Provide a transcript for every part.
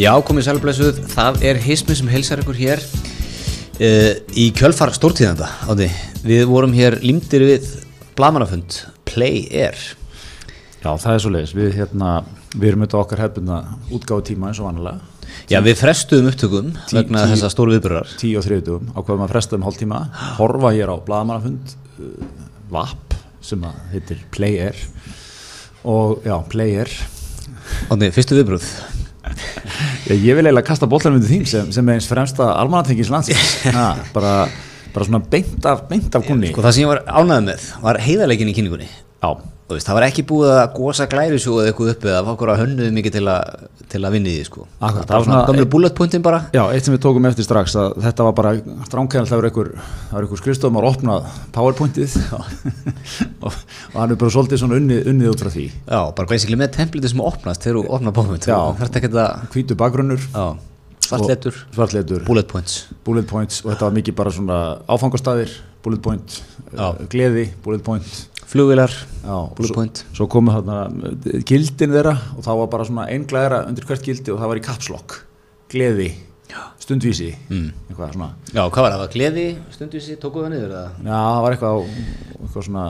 Já, komið sælblessuð, það er hismi sem heilsar ykkur hér uh, í kjölfar stórtíðanda átti. Við vorum hér límdir við blamanafund Play Air. Já, það er svo leiðis, við, hérna, við erum auðvitað okkar hefðbundna útgáðu tíma eins og vanlega Já, við frestuðum upptökum Tí- vegna tí- þessa stóru viðbyrjar tíu og þriðdugum, ákveðum að fresta um hálftíma horfa hér á blaðmannafund uh, VAP sem að heitir Play Air. Og já, Play Air. Átti, fyrstu viðbröð ég, ég vil eiginlega kasta bollanum undir þín sem, sem er eins fremsta almannatengis landsins. Ha, bara, bara svona beint af, beint af kunni Sko það sem ég var ánægð með var heiðarleikin í kynningunni. Já, Þú veist, það var ekki búið að gósa glærisjú eða eitthvað uppi eða fá okkur að hönnuðu mikið til að, til að vinni því sko. Akkurat, það var svona gömlu bullet pointin bara. Já, eitt sem við tókum eftir strax að þetta var bara stránkæðan var einhver, það var einhver skrifstofum að opna powerpointið. Og, hann er bara svolítið svona unnið, unnið út frá því. Já, bara basically með templitið sem opnast þegar þú opnar bókmynd Já. Það er ekki að, hvítu bakgrunnur. Já, svartletur bullet points. Bullet points og þetta var mikið bara svona áfangastæðir, bullet point uh, gleði, bullet point flugvilar, já, bullet svo, point svo komu þarna uh, gildin þeirra og það var bara svona einn glæðra undir hvert gildi og það var í kapslokk gleði, stundvísi mm. eitthvað svona Já, hvað var það? Gleði, stundvísi, tókuðu það niður eða? já, það var eitthvað, á- eitthvað svona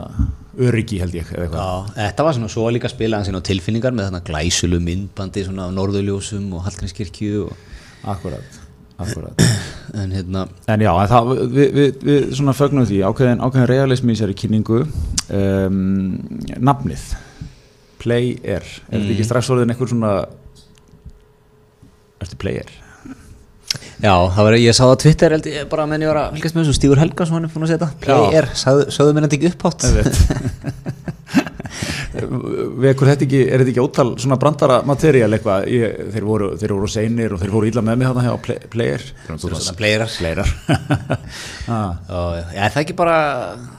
öryggi held ég Já, þetta var svona svo líka að spila hans inn á tilfinningar með þarna glæsulu myndbandi svona af norðurljósum og Hallgrímskirkju og, akkurat, akkurat. En hérna, En já, en það, við, við, við svona fögnum því. Ákveðin, ákveðin realismi í sér kynningu um, nafnið. Play Air er þetta ekki strax orðin eitthvað svona Ertu Play Air? já, það var, ég sá það á Twitter held ég bara menn ég var að fylgjast með þessu. Stígur Helgason hann er búin að setja, play air, sagðu mér þetta ekki upphátt Vekur þetta ekki, er þetta ekki ótal svona brandara materiál eitthvað? Ég, þeir, voru, þeir voru seinir og þeir voru illa með mig þarna hjá Play, play Air svona playerar. Playerar. Ah, Já, er það ekki bara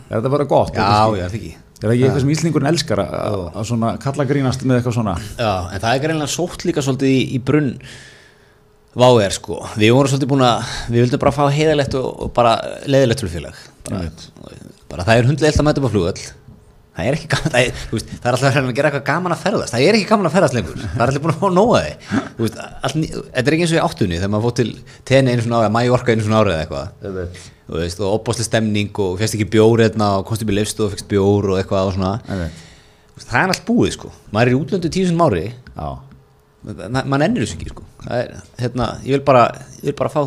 Er þetta bara gott? Já, Er já, ekki- er það ekki. Er það ekki eitthvað sem Íslingurinn elskar að, svona kalla grínast með eitthvað svona? Já, en það er greinlega sótt líka svolítið í, í brunn Váer sko. Við vorum svolítið búin að, við vildum bara fá heiðalegt og, og bara leiðilegt flugfélag. Bara, bara það er hundleilt að mæta upp á flugöll Það er ekki gaman, það er, veist, það er alltaf að gera eitthvað gaman að ferðast, það er ekki gaman að ferðast lengur, það er alltaf búin að fá nóga þig, þetta er ekki eins og í áttunni þegar maður fótt til tenni einu svona árið, Mallorca einu svona árið eða eitthvað, veist, og opbásli stemning og férst ekki bjór hérna og upp í leifstu og fyrst bjór og eitthvað og svona, veist, það er allt búið sko, maður er í útlöndu tíu sem ári, Já, Ma- mann ennir þessu ekki sko. Er, hérna, ég vil bara ég vil bara fá,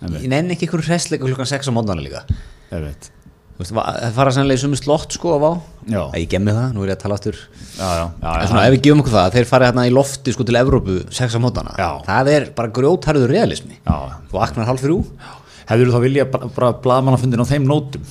ég nenni ekki ykkur hressleika klukkan 6 á móndana líka. Va- það fara sannlega í sumu slott sko að vá. Já. Æ, ég gemmi það, nú er ég að tala aftur. Já, já, já, en svona ef við gefum okkur það, þeir fara hérna í lofti sko til Evrópu 6 á Já. það er bara grjótharður realismi. Já. þú vaknar hálf þrjú. Hefur þú þá vilja bara, blaðmannafundin á þeim nótum?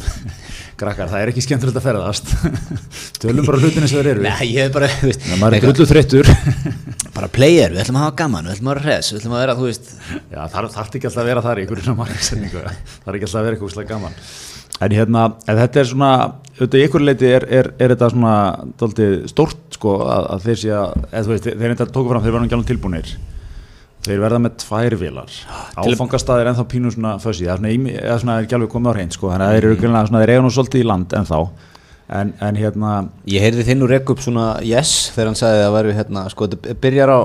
Krakkar, það er ekki skemmtilegt að ferðast. Tölum bara hlutinni sem þeir eru. Nei, ég er bara, Það er drullu þreyttur bara player, við ætlum að hafa gaman, við ætlum að vera hress við ætlum að vera, þú veist. Já, það þarf ekki alltaf að vera þar í einhverju svona margsetningu Það er ekki alltaf að vera eitthvað úslega gaman. En hérna, en þetta er svona auðvitað í einhverju leiti er, er, er þetta svona dálítið stórt sko að, að þeir sé að, eða þú veist, þeir þetta tóku fram þeir verða ekki alveg tilbúnir. Þeir verða með tvær vilar Áfangastað er ennþá pínu svona fössi Það er svona, eða svona er komið á hreint sko Þannig að þeir eru svona, þeir eiga nú svolítið í land ennþá En, en hérna, Ég heyrði þinn úr rekk upp svona yes þegar hann sagði að væri hérna sko þetta byrjar á,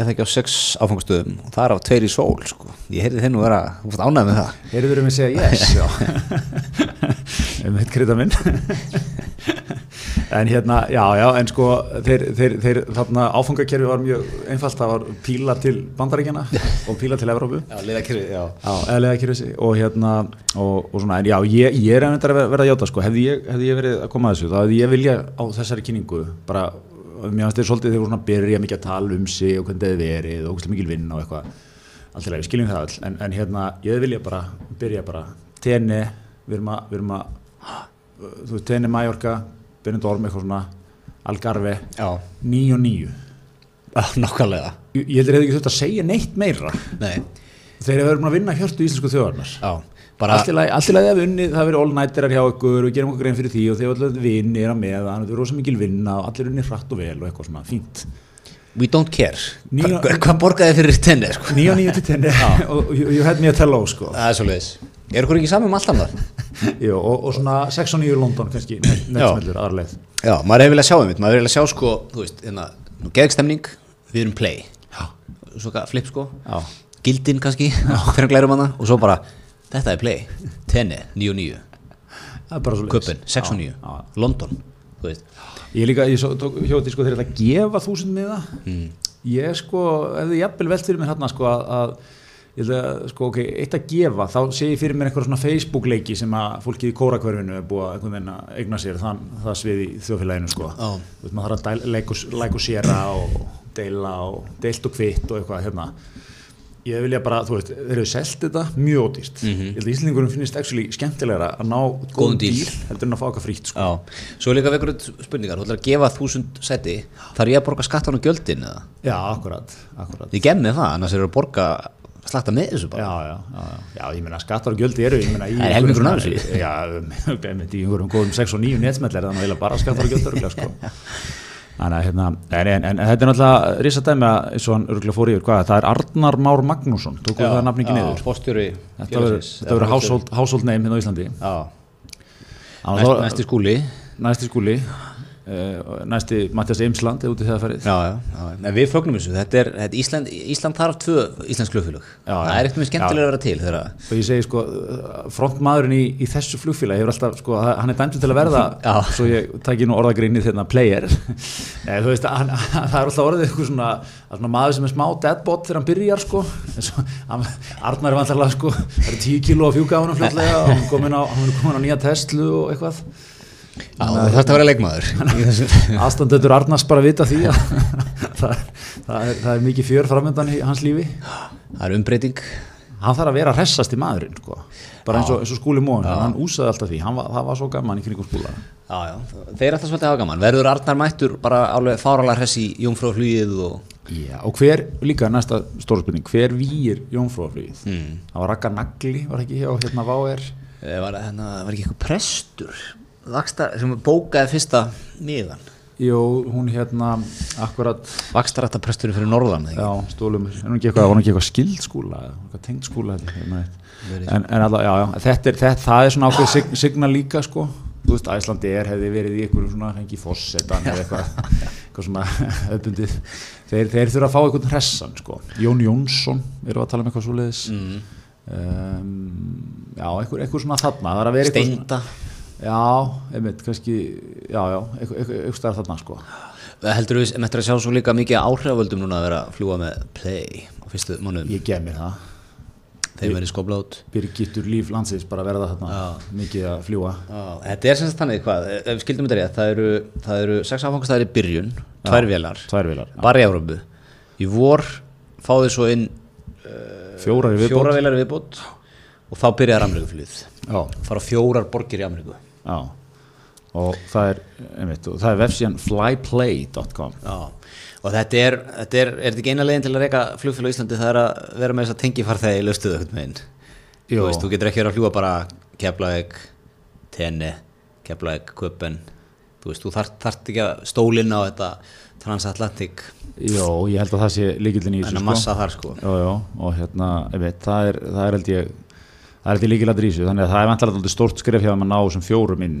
eða ekki á sex áfangstöðum og það er á tveir í sól sko. Ég heyrði þinn úr vera, þú fórst ánægð með það. Heyrður um að segja yes Um þetta krita minn. En hérna, já, já, en sko þeir, þeir, þeir, þarna áfangakerfi var mjög einfalt, það var píla til bandaríkjana og píla til Evrópu. Já, liðakirfi, já. Já, eðlega kerfi og hérna og, og svona, en já, ég, ég er að verða að játa sko, hefði ég, hefði ég verið að að þessu. Hefði ég vilja á þessari kynningu bara, mér finnst þeir svolítið svona að byrja mikið að tala um sig og hvernig það er verið og hvernig mikil vinn og eitthvað. Allt í lagi, við skiljum það all en, en hérna, ég vilja bara byrja bara. Tenni, við erum að, við erum að þú veist, tenni Mallorca Benidorm, eitthvað svona Algarve, Já, 9 og 9 nákvæmlega. Ég ég heldur hefði ekki þurft að segja neitt meira. Nei, hefur verið búin að vinna hjörtu íslensku þjóðarnar já, Allt í lagi í að við unnið, það hefur verið all-nighterar hjá ykkur og gerum okkur grein fyrir því og þeir allir vinnir að með það, það er rosa mikil vinna og allir unnið hratt og vel og eitthvað svona fínt. We don't care. Hva, Hvað borgaði fyrir tenni sko? 9 og 9 til 10 og you, had me at hello sko. Það er svo leiðis Er okkur ekki saman um allt annað? Jú, og, og svona 6 og 9 London kannski netsmellur aðarleið Já, maður hefur viljað sjá einmitt, maður hefur viljað sjá sko, þú veist, hérna, geðgstemning, við erum play, Já. svo hvað, flip sko, Já. gildin kannski, fyrir að glærum hana, og svo bara, þetta er play, tenni, 9 og 9, það er bara svo köpinn, 6 og 9, Já. London, þú veist, Ég líka, ég hjóti sko þegar þetta gefa þúsund miða. Mm. ég sko, ef þið jafnvel velt fyrir mér hérna sko að, að sko ok, eitt að gefa þá sé ég fyrir mér einhver svona Facebook leiki sem að fólkið í kórakverfinu er búið að eigna sér þann, það svið í þjóðfélaginu sko. Þú veist, maður þarf að séra og deila og deilt og kvitt og eitthvað hérna ég vilja bara, þú veist, þeir eru selt þetta mjög ódýrt, ég held að Íslingurum finnist actually skemmtilegra að ná Mhm. Góðum díl heldur en að fá eitthvað frítt sko. svo er líka vekur spurningar, þú ætlar að gefa þúsund seti, þarf ég að borga skattan og gjöldin eða? Já, akkurat, akkurat Ég gem með það, annars eru að borga, slakta með þessu bara. já, já, já, já, ég meina skattar og göldi eru, Það er Já, um, einmitt, í einhverjum góðum 6 og 9 netsmell er það náttúrulega bara skattar og göldi örgulega, sko. Að, hérna, en, en, en, þetta er náttúrulega risa dæmi að, eins og hann örgulega fór yfir, hvað, það er Arnar Már Magnússon, tók það nafn ekki niður. Fórstjóri Þetta verður- household, household name hérna á Íslandi. Já, næsti skúli. Næsti skúli, næsti Mattias Eimsland, eða út í það ferið. Já, já, já, við fögnum þessu. Þetta er, þetta er Ísland, Ísland þarf tvö Íslands klöfélög Já, Það er eitthvað skemmtilega að vera til þegar og ég segi sko frontmaðurinn í, í þessu flugfélag hefur alltaf sko, hann er dæmdur til að verða svo ég taki nú orðagrinni þegar player. Nei, veist, hann, það er alltaf orðið eitthvað svona, er svona maður sem er smá deadbot þegar hann byrjar sko. Svo, hann, Arnar er vantarlega sko það er 10 kíló að fjúka á hann fljótlega og hann er komin á, er á nýja Tesla og eitthvað Já, það þarf að vera leikmaður. Aðstandendur Arnars bara vita því að það, það, er, það er mikið fjör framöndan í hans lífi. Það er umbreyting. Hann þarf að vera hressast í maðurinn sko. bara eins og, eins og skúli móin hann úsaði alltaf því, hann var, það var svo gaman í kringum skúla. Þeir er alltaf svolítið hafa gaman. Verður Arnar mættur bara alveg fáralega hress í Jómfrúflugið og Já, og hver, líka næsta stóra spurning. Hver výir Jónfrúaflugið mm. það var Raka Nagli, var ekki hjá hérna Váer? Eh, var, hérna, var ekki eitthvað prestur Vakstar, sem bókaði fyrsta miðan. Jó, hún hérna akkurat, Vakstarættapresturinn fyrir Norðan já, stólum er hún ekki eitthvað, eitthvað skild skúla eða eitthvað tengt skúla held ég, ég man ekki. en, en alltaf, já, já, þetta er þetta, það er svona ákveð sig, signa líka sko. Þú veist, Æslandi er hefði verið í einhverjum svona hengi fossetan eða eitthvað eitthvað svona öðbundið þeir, þeir þurfa að fá einhvern hressan sko. Jón Jónsson, erum við að tala um eitthvað svoleiðis? Mm. um, já, einhver, einhver svona þarna það er eitthvað já, einmitt, kannski já, já, einhver stær þarna sko. Heldur með þetta að sjá svo líka mikið áhrifavöldum núna að vera að fljúa með play á fyrstu mánuðum? Ég gef mér það. Þeir verið skobla út. Birgittur líf landsins bara verða þarna mikið að fljúa Já, Þetta er sem sagt þannig hvað, skildum þetta rétt það eru, það eru sex áfangastæðir í byrjun tvær vélar, tvær vilar, já. bara í Európu í vor fá þið svo inn uh, fjórar í viðbót og þá byrjar Ameríkuflýð fara fjórar borgir í Ameríku. Já. Og það er, einmitt, og það er vefsíðan flyplay.com og þetta er, þetta er, er þetta ekki eina leiðin til að reyka flugfélag á Íslandi, það er að vera með þess að tengi farþegi í löstuðu. Þú veist, þú getur ekki verið að fljúa bara Keflavík, Tenni, Keflavík, Köpen, þú veist, þú þarft þart ekki að stólinn á þetta transatlantic, Jó, ég held að það sé líkildin í þessu massa þar sko. Jó, jó, og hérna, einmitt, það er, það er held ég það er líkiladur í þessu, þannig að það er vantilega stórt skref hjá að maður ná þessum fjórum inn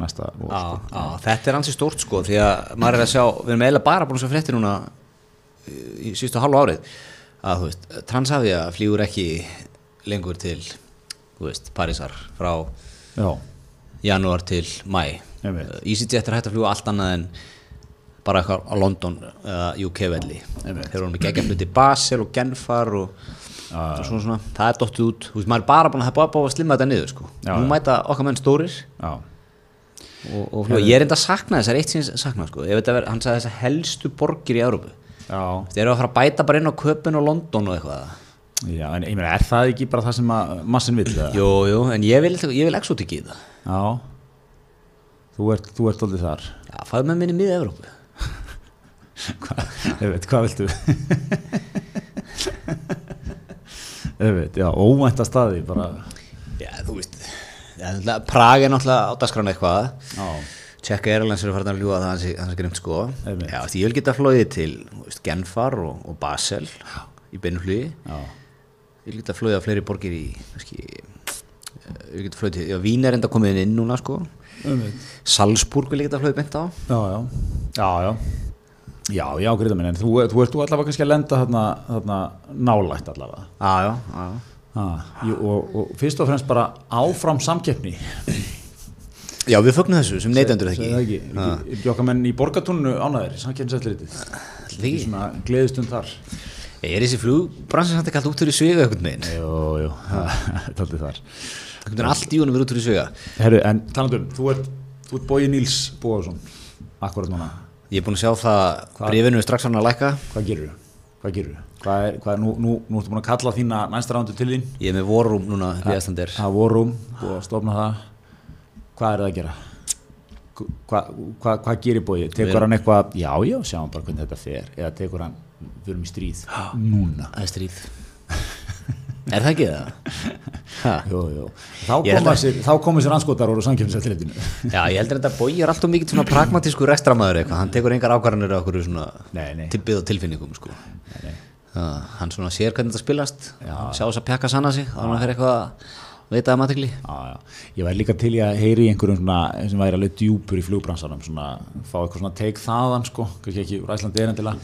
næsta vor, Já, sko. já, þetta er ansið stórt sko, því að maður er að sjá, við erum eiginlega bara búin að sjá frétti núna í sístu halvu árið, að veist, Transavia flýgur ekki lengur til, veist, Parísar frá Já, janúar til mæ. Uh, EasyJet er hægt að fljúa allt annað en bara eitthvað á London eða UK velli þeir eru með geggja fluti Basel og Genfar og, og svona, svona, það er dottið út. Veist, maður er bara búin að búin að slimma þetta niður sko. Nú mæta okkar menn stórir. Og, og fljúa, ég er enda að sakna þess, það er eitt sem ég sakna sko. ég veit að vera, hann sagði þess að helstu borgir í Európu þeir eru að fara að bæta bara inn á Köpen og London og eitthvað. Já, en ég meina, er það ekki bara það sem að massin eða? jú, jú, en ég vil, ég vil exotík í það. Já, þú ert, þú ert aldrei þar. Já, fæðu með minni miða Európu Hva, ég veit, hvað viltu? Ég veit, já, óvænta staði bara, Já, þú veist Prag er náttúrulega á dagskránu eitthvað. Já, Tjekka Airlines eru farin að ljúga það hans grimt sko. Já, ég vil geta flóið til veist, Genfar og, og Basel í beinflugi já, Ég vil geta flóið á fleiri borgir í kannski, eh, við getum flötið, já, Vín er enda komið inn núna sko. Salzburg vil ég geta flötið beint á. Já, já, já, já Já, já, gríða minn, en þú, þú ert allavega kannski að lenda þarna, þarna nálægt allavega. Já, já, já, ah, jú, og, og fyrst og fremst bara áfram samkeppni. Já, við fögnum þessu sem neytendur Segðu það það ekki. Ekki, ekki, ekki okkar menn í borgatúnu ánæður, samkeppnisættlitið Það ekki Svona gleðistund þar. Er þessi flugbransin samt ekki alltaf út fyrir svega einhvern veginn? Jú, jú, þetta er þar. Einhvern veginn allt í honum verið út fyrir svega Herru, en talandum, þú ert, ert Bói Níls Bóðarsson Akkurat núna, Ég er búin að sjá það brifinu er strax hann að lækka. Hvað gerir þú? Hvað gerir þú? Hvað er, hvað er, nú, nú, nú ertu búin að kalla þína næsta rándu til þín. Ég er með vorrum núna við Æslandir Það vorum, búið að stofna það. Hvað er það að gera? Hvað hva, hva gerir Bói? Tekur hann eitthvað, já, já, sjáum bara hvernig þetta fer. Eða tekur hann, við erum í stríð Núna. Það er stríð Er það ekki það? Jú, jú. Þá koma sér, sér anskotar úr samkjöfnisættilitinu Já, ég heldur þetta að Bói er alltaf mikið svona pragmatísku rekstramæður eitthvað, hann tekur engar ákvarðanir á okkur svona Nei, nei. tippið og tilfinningum sko. Það, hann svona sér hvernig þetta spilast Já. sjá þess að pjaka sanna sig þá hann fyrir eitthvað að veita að matikli Já, já. Ég væri líka til að heyri í einhverjum svona, sem væri alveg djúpur í flugbransanum svona, fá eitthvað svona teik þaðan sko, kannski ekki úr Æslandi erendilega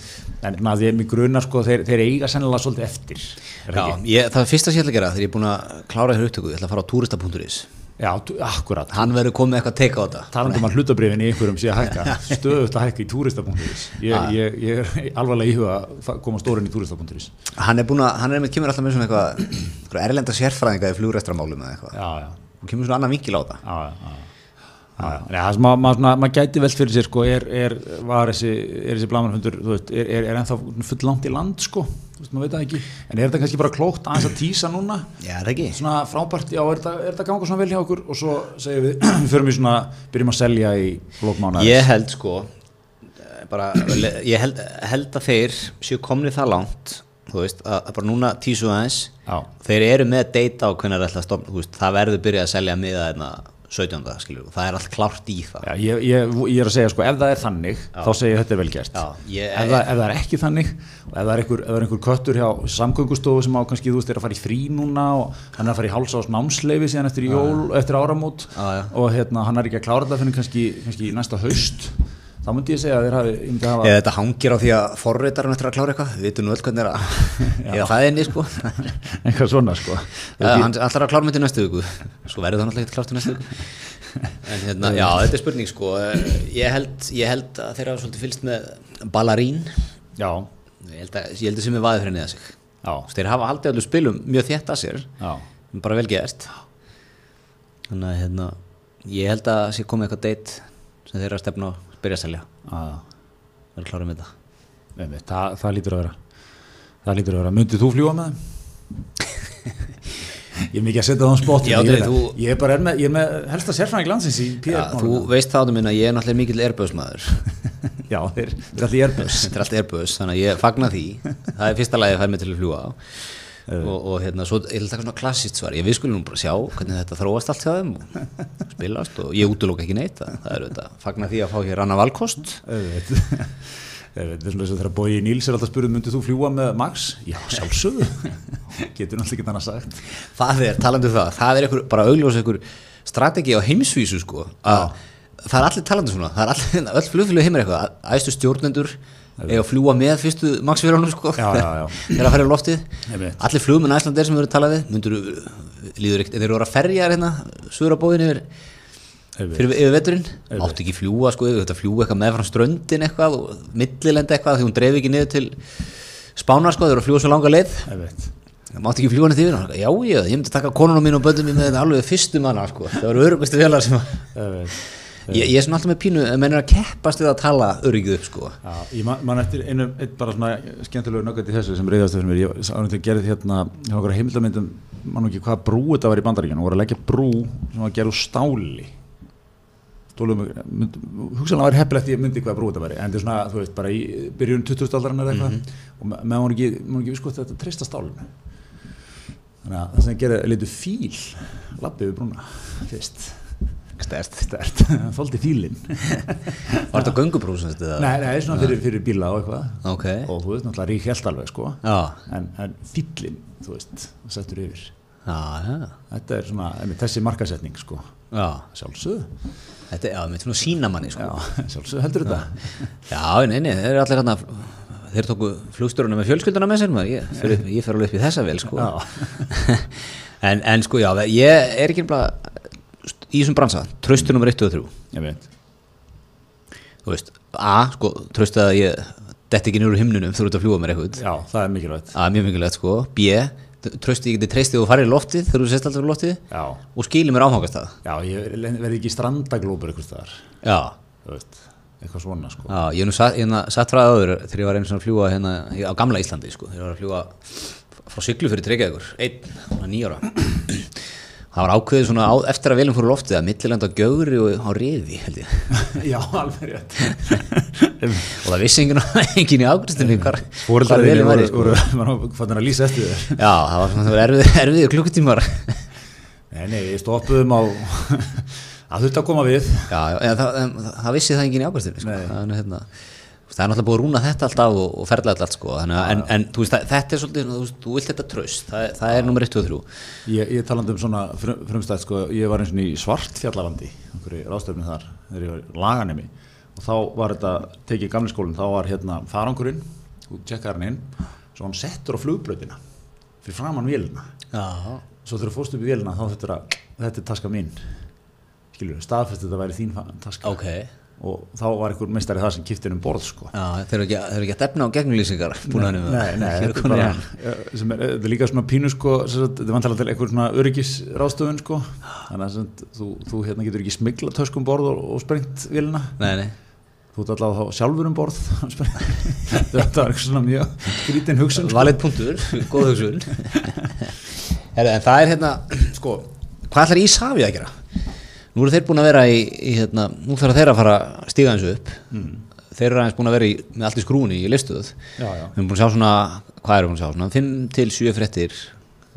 en svona, því að mig grunar sko, þeir, þeir eiga sennilega svolítið eftir er Já, ég, það er fyrsta sem ég ætla að gera þegar ég er búin að klára þér upptöku, ég ætla að fara á turista.is Já, akkurat. Hann verður komið eitthvað að teika á þetta. Talandi um að hlutabrifin í einhverjum sé að hækka stöðut að hækka í túrista.is ég, ég, ég er alvarlega í huga að koma stórin í túrista.is hann er búin að, hann er með, kemur alltaf með svona eitthvað eitthvað erlenda sérfræðinga í flugræstramálum eða eitthvað, Já, já, og kemur svona annan vinkil á þetta. Já, já, já. Maður ma, ma, ma gæti velt fyrir sér sko, er, er, var þessi, er þessi veist, er, er, er ennþá full langt í land sko, veist, maður veit það ekki. En er þetta kannski bara klókt aðeins að tísa núna? Já, er svona frábært, já, er þetta, ganga svona vel hjá okkur? Og svo segjum við, við förum í svona byrjum að selja í lókmána Ég held sko bara, ég held, held að þeir séu komni það langt veist, að, bara núna tísu aðeins. Þeir eru með data á hvernig það er alltaf stofn, það verður byrjað að selja miða þarna 17. skilur, og það er allt klárt í það Já, ég, ég, ég er að segja sko, ef það er þannig þá segja ég þetta er vel gert Já, ég- ef, það, ef það er ekki þannig og ef það er einhver, ef það er einhver köttur hjá samgöngustofu sem á kannski þú veist er að fara í frí núna og hann er að fara í hálsás námsleifi síðan eftir jól, eftir áramót Já, já. og hérna, hann er ekki að klára þetta fyrir kannski, kannski næsta haust þá myndi ég segja að þeir hafi, eða þetta hangir á því að forritarinn eftir að klára eitthvað. Við veitum nú öll hvernig er að það er inni sko. Eitthvað svona sko. Hann ætlar að klára myndi næstu viku. Svo verður það náttúrulega ekki klárt í næstu viku. En hérna, já, þetta er spurning sko. Ég held, ég held að þeir hafa svolítið fylgst með ballarín. Já, ég held að, ég held að sem er vaðið fyrir neða sig. Já, þeir hafa haldið allir spilum mjög þétt að sér. Já. Bara vel gert að að að að byrja að selja. Já, verður klára með það. Einmitt, það, það lítur að vera það lítur að vera, myndið þú fljúa með ég er mikið að setja það á spott ég, þú- ég er bara er með, ég er með helsta sérfræðing landsins í PR þú veist það áttum minna, ég er náttúrulega mikill Airbus-maður. Já, er þetta er allt Airbus, þannig að ég fagna því. Það er fyrsta lagi að fæða mig til að fljúa á og, og hérna, svo ég vil taka svona klassist svar. Ég við skulum nú bara sjá hvernig þetta þróast allt hjá þeim og spilast og ég útlóka ekki neitt það er þetta, fagna því að fá hér annar valkost. Þetta er að þegar Bói Níls er alltaf spurðið myndið þú fljúa með Max? Já, sjálfsögðu. Getur náttúrulega ekki þannig sagt. Það er, talandi um það, það er einhver, bara augljós einhver strategi á heimsvísu sko, að það er allir talandi svona, það er allir, öll flugfélög heimur eitthvað, æstu stjórnendur að fljúa með fyrstu maksfélagunum sko, þegar að fara í loftið. Allir flugmenn æslandir sem við erum talað við myndur, líður ekkert, þeir eru að ferja hérna, svöra bóðin yfir fyrir yfir veturinn, áttu ekki fljúa sko, þetta fljúa eitthvað með frá ströndin eitthvað og millilenda eitthvað því hún dreif ekki niður til spánar sko, þeir eru að fljúa svo langa leið. Það mátti ekki fljúa neitt yfir. Já já, ég myndi taka konunum mín og böndum mín með þetta alveg fyrstu manna sko. það voru örugustu vélar sem. Ég, ég er svona alltaf með pínu, að menn er að keppast við að tala öryggið upp sko. Já, ég man, man eftir einu, bara svona skemmtilegu nöggandi þessu sem reyðast fyrir mér, ég ánum til að gera hérna heimildamindum, man nú ekki hvað brú þetta var í bandaríkjan, og voru að leggja brú sem var að gera úr stáli. Hugsanlega var heppilegt ég myndi hvað brú þetta væri, en þetta er svona, þú veist, bara í byrjun 20. aldarinnar eða eitthvað. Og me- meðan hún ekki, hún ekki visko þetta treysta stálinu. Þannig að það sem gera litur fíl lappið við brúna fyrst stert stert, þóldi fílinn. Var þetta göngubrús sem þetta? Nei, nei, svona fyrir, fyrir bíla og eitthvað. Ok, og þú veist náttúrulega rík helt alveg sko. Já, en, en fýllin, þú veist, settur yfir. Já, já, þetta er svona, einmitt, þessi markasetning sko, já. Sjálfsögðu. Þetta er, já, með svona sína manni, sko. Já, sjálfsögðu heldur þetta. Já, nei, nei, þeir eru allir hérna Þeir tóku flugstjóruna með fjölskylduna með sér ég, ég fer alveg upp í þessa vel, sko. En, en sko, já, ég er ekki bara í þessum bransa, tröstu nummer 1 og 3 ég veit, Þú veist, A, sko, tröstu að ég detti ekki úr himnunum þú ert að fljúa mér eitthvað. Já, það er mikilvægt. A, mjög mikilvægt, sko. B, tröstu ég geti treystið og farið í loftið þegar þú sést alltaf í loftið já, og skilið mér áfangast það já, ég verði ekki strandaglópur eitthvað staðar, Já, þú veist eitthvað svona sko. Já, ég hef nú satt, hérna, satt frá áður þegar ég var einu svona að fljúa hérna á gamla Íslandi sko, þegar ég var að fljúa frá siglu fyrir það var ákveðið svona á, eftir að velum fóru loftið að millilenda á gjögri og á riði, held ég já, alveg rétt og það vissi enginn, enginn í ákveðstunni hvar, hvar velum voru, væri sko. voru, voru fannin að lýsa eftir þér Já, það var var erfið, erfið klukkutímar nei, nei, við stoppuðum á að þurfti að koma við Já, já, það, það, það vissi það enginn í ákveðstunni sko. Nei. það, er hérna, það er náttúrulega búið að rúna þetta alltaf og, og ferla allt sko. að- en, en veist, það, þetta er svolítið þú, þú vilt þetta tröst, það, það er nummer 1 og 3 ég, ég talandi um svona frum, frumstætt sko, ég var eins og í svartfjallalandi einhverju ráðstöfni þar, þegar ég var laganemi. Og þá var þetta tekið í gamli skólinn, þá var hérna farangurinn og tjekkaði hann inn, svo hann settur á flugbrautina fyrir framann vélina. Já, svo þú fórst upp í vélina þá þetta er, þetta er taska mín. Skilur, staðfest þetta væri þín taska. Ok og þá var einhver meistari það sem kipti um borð sko. Já, þeir eru ekki, þeir eru ekki að defna á gegnulýsingar búin að Nei, nei, þetta er, bara, sem er, þetta er líka svona pínu sko, þetta er vantilega til einhver svona öryggisráðstöfun sko, þannig að þú, þú hérna getur ekki smigla töskum borð og, og sprengt vélina, Nei, nei. Þú ert allavega þá sjálfur um borð. Þetta var eitthvað svona mjög skrítin hugsun sko. Valið punktur, góð hugsun. Heru, En það er hérna, sko Hvað ætlar Ísafi að gera? Nú eru þeir búin að vera í, í hérna, nú þarf þeir að fara að stíga eins upp. Þeir eru aðeins búin að vera í, með allt í skrúni í listuð Við erum búin að sjá svona, hvað erum við búin að sjá? Svona 5 til 7 fréttir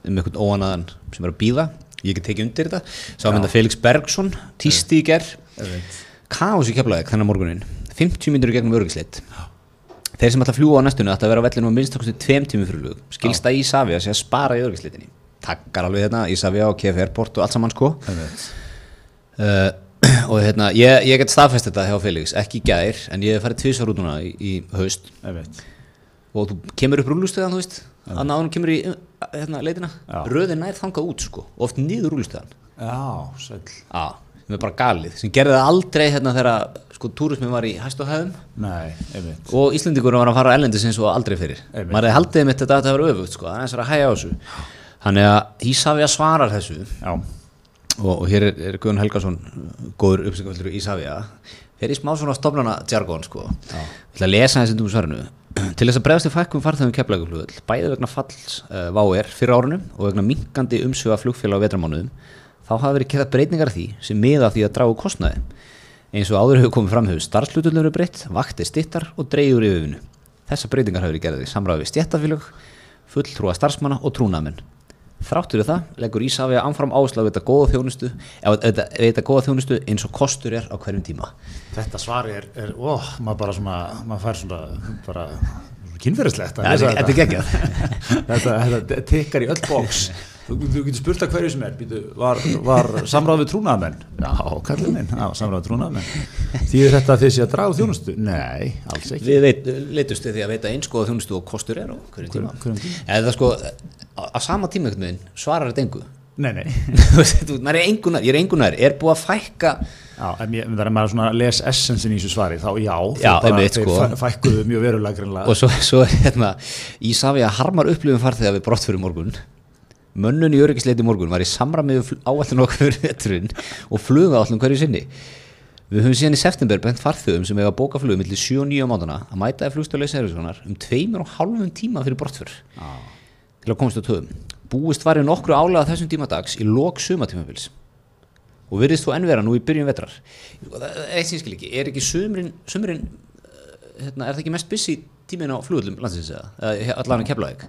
um einhvern óanaðan sem er að býða Ég get tekið undir þetta. Sá mynda Felix Bergson, tísti í ger Kaos í keflaðið þennan morgunin 50 mínútur í gegnum örgisleitt Þeir sem ætla að fljúa á næstunni ætla að vera á vellinum á minnstakosti tveim tími fyrir flug. Skilst að Ísafja að spara í örgisleitinni takkar alveg hérna, Ísafja og KF Airport og allt saman sko. Einmitt. Uh, og hérna, ég, ég get staðfest þetta hjá Felix, ekki gær en ég hef farið tvisar út núna í, í haust. Og þú kemur upp rúlustöðan, þú veist að náðunum kemur í uh, hérna, leitina. Já. röðin nær þangað út sko, oft niður rúlustöðan já, sæll. Já, sem er bara galið, sem gerði það aldrei hérna þegar sko túrismin var í hæstu hæðum nei, einmitt. Og Íslendingur var að fara ellendis eins og aldrei fyrir. Einmitt. maður hefði haldið mitt þetta að þetta var öfugt sko, aðeins er að hæja á þessu. Þannig að Ísafja svarar þessu. Já, og, og hér er, er Guðun Helgason góður uppsengaföldur í Ísafja er í smá svona stofnana jargon sko Já. Ég ætla að lesa þessi um svarinu til þess að bregðast í fækkum farþegum keflæguflugöld bæði vegna falls uh, VAR fyrir árunum og vegna minkandi umsöga flugfélag á vetramánuðum þá hafa verið kerað breytingar að því sem miða því að dragu kostnaði eins og áður hefur komið fram hefur starfslutullur verið breytt, vakti stittar og dreifur yfirvinu. Þessar breytingar hafa verið gerðið í samræði við stjættafélag, fulltrúa starfsmanna og trúnaðmenn. Þráttur við það leggur Ísafja anfram áslag við þetta góða þjónustu, þjónustu eins og kostur er á hverjum tíma. þetta svar er, er ó, maður bara svona, maður fær svona bara kynferðislegt þetta er geggjað. þetta, þetta tikkar í öll bóks þú, þú getur spurt að hverju sem er býtu, var, var samráð við trúnaðamenn já, kallið minn, já, samráð við trúnaðamenn þýðir þetta sé að draga þjónustu? Nei, alls ekki. Við veit, leitust við því að veita eins góða þjónustu og kostur er á hverjum tíma. hverjum tíma. Eða sko, á, sama tíma einhvern veginn svarar þetta engu. nei, nei. Þú þú- er engunar, ég er engunar, er búið að fækka? Já, en ég, það er maður svona les essensin í þessu svari, þá já, Já, bara- einmitt, þeir sko. fæ- fækkuðu mjög verulega og svo, svo er hérna Ísafja harmar upplifum farþega við brott fyrir morgun mönnun í öryggisleiti morgun var í samræmið áallin okkur fyrir veturinn og fluga áallin hverju sinni. Við höfum síðan í september bent farþegum sem eiga bóka flugum millir 7 og 9 á mátana að mæta í flugstöðlega servisvonar um tveimur og hálfum tíma fyrir brottför til að komast á töðum búist var í nokkru álega þessum tíma dags í lok sumatímafils og virðist þú ennvera nú í byrjun vetrar. Eitt sem ég skil ekki, er ekki sumrin, sumrin hérna, er það ekki mest busy tíminn á flugullum landsins eða, allan að kefla ekki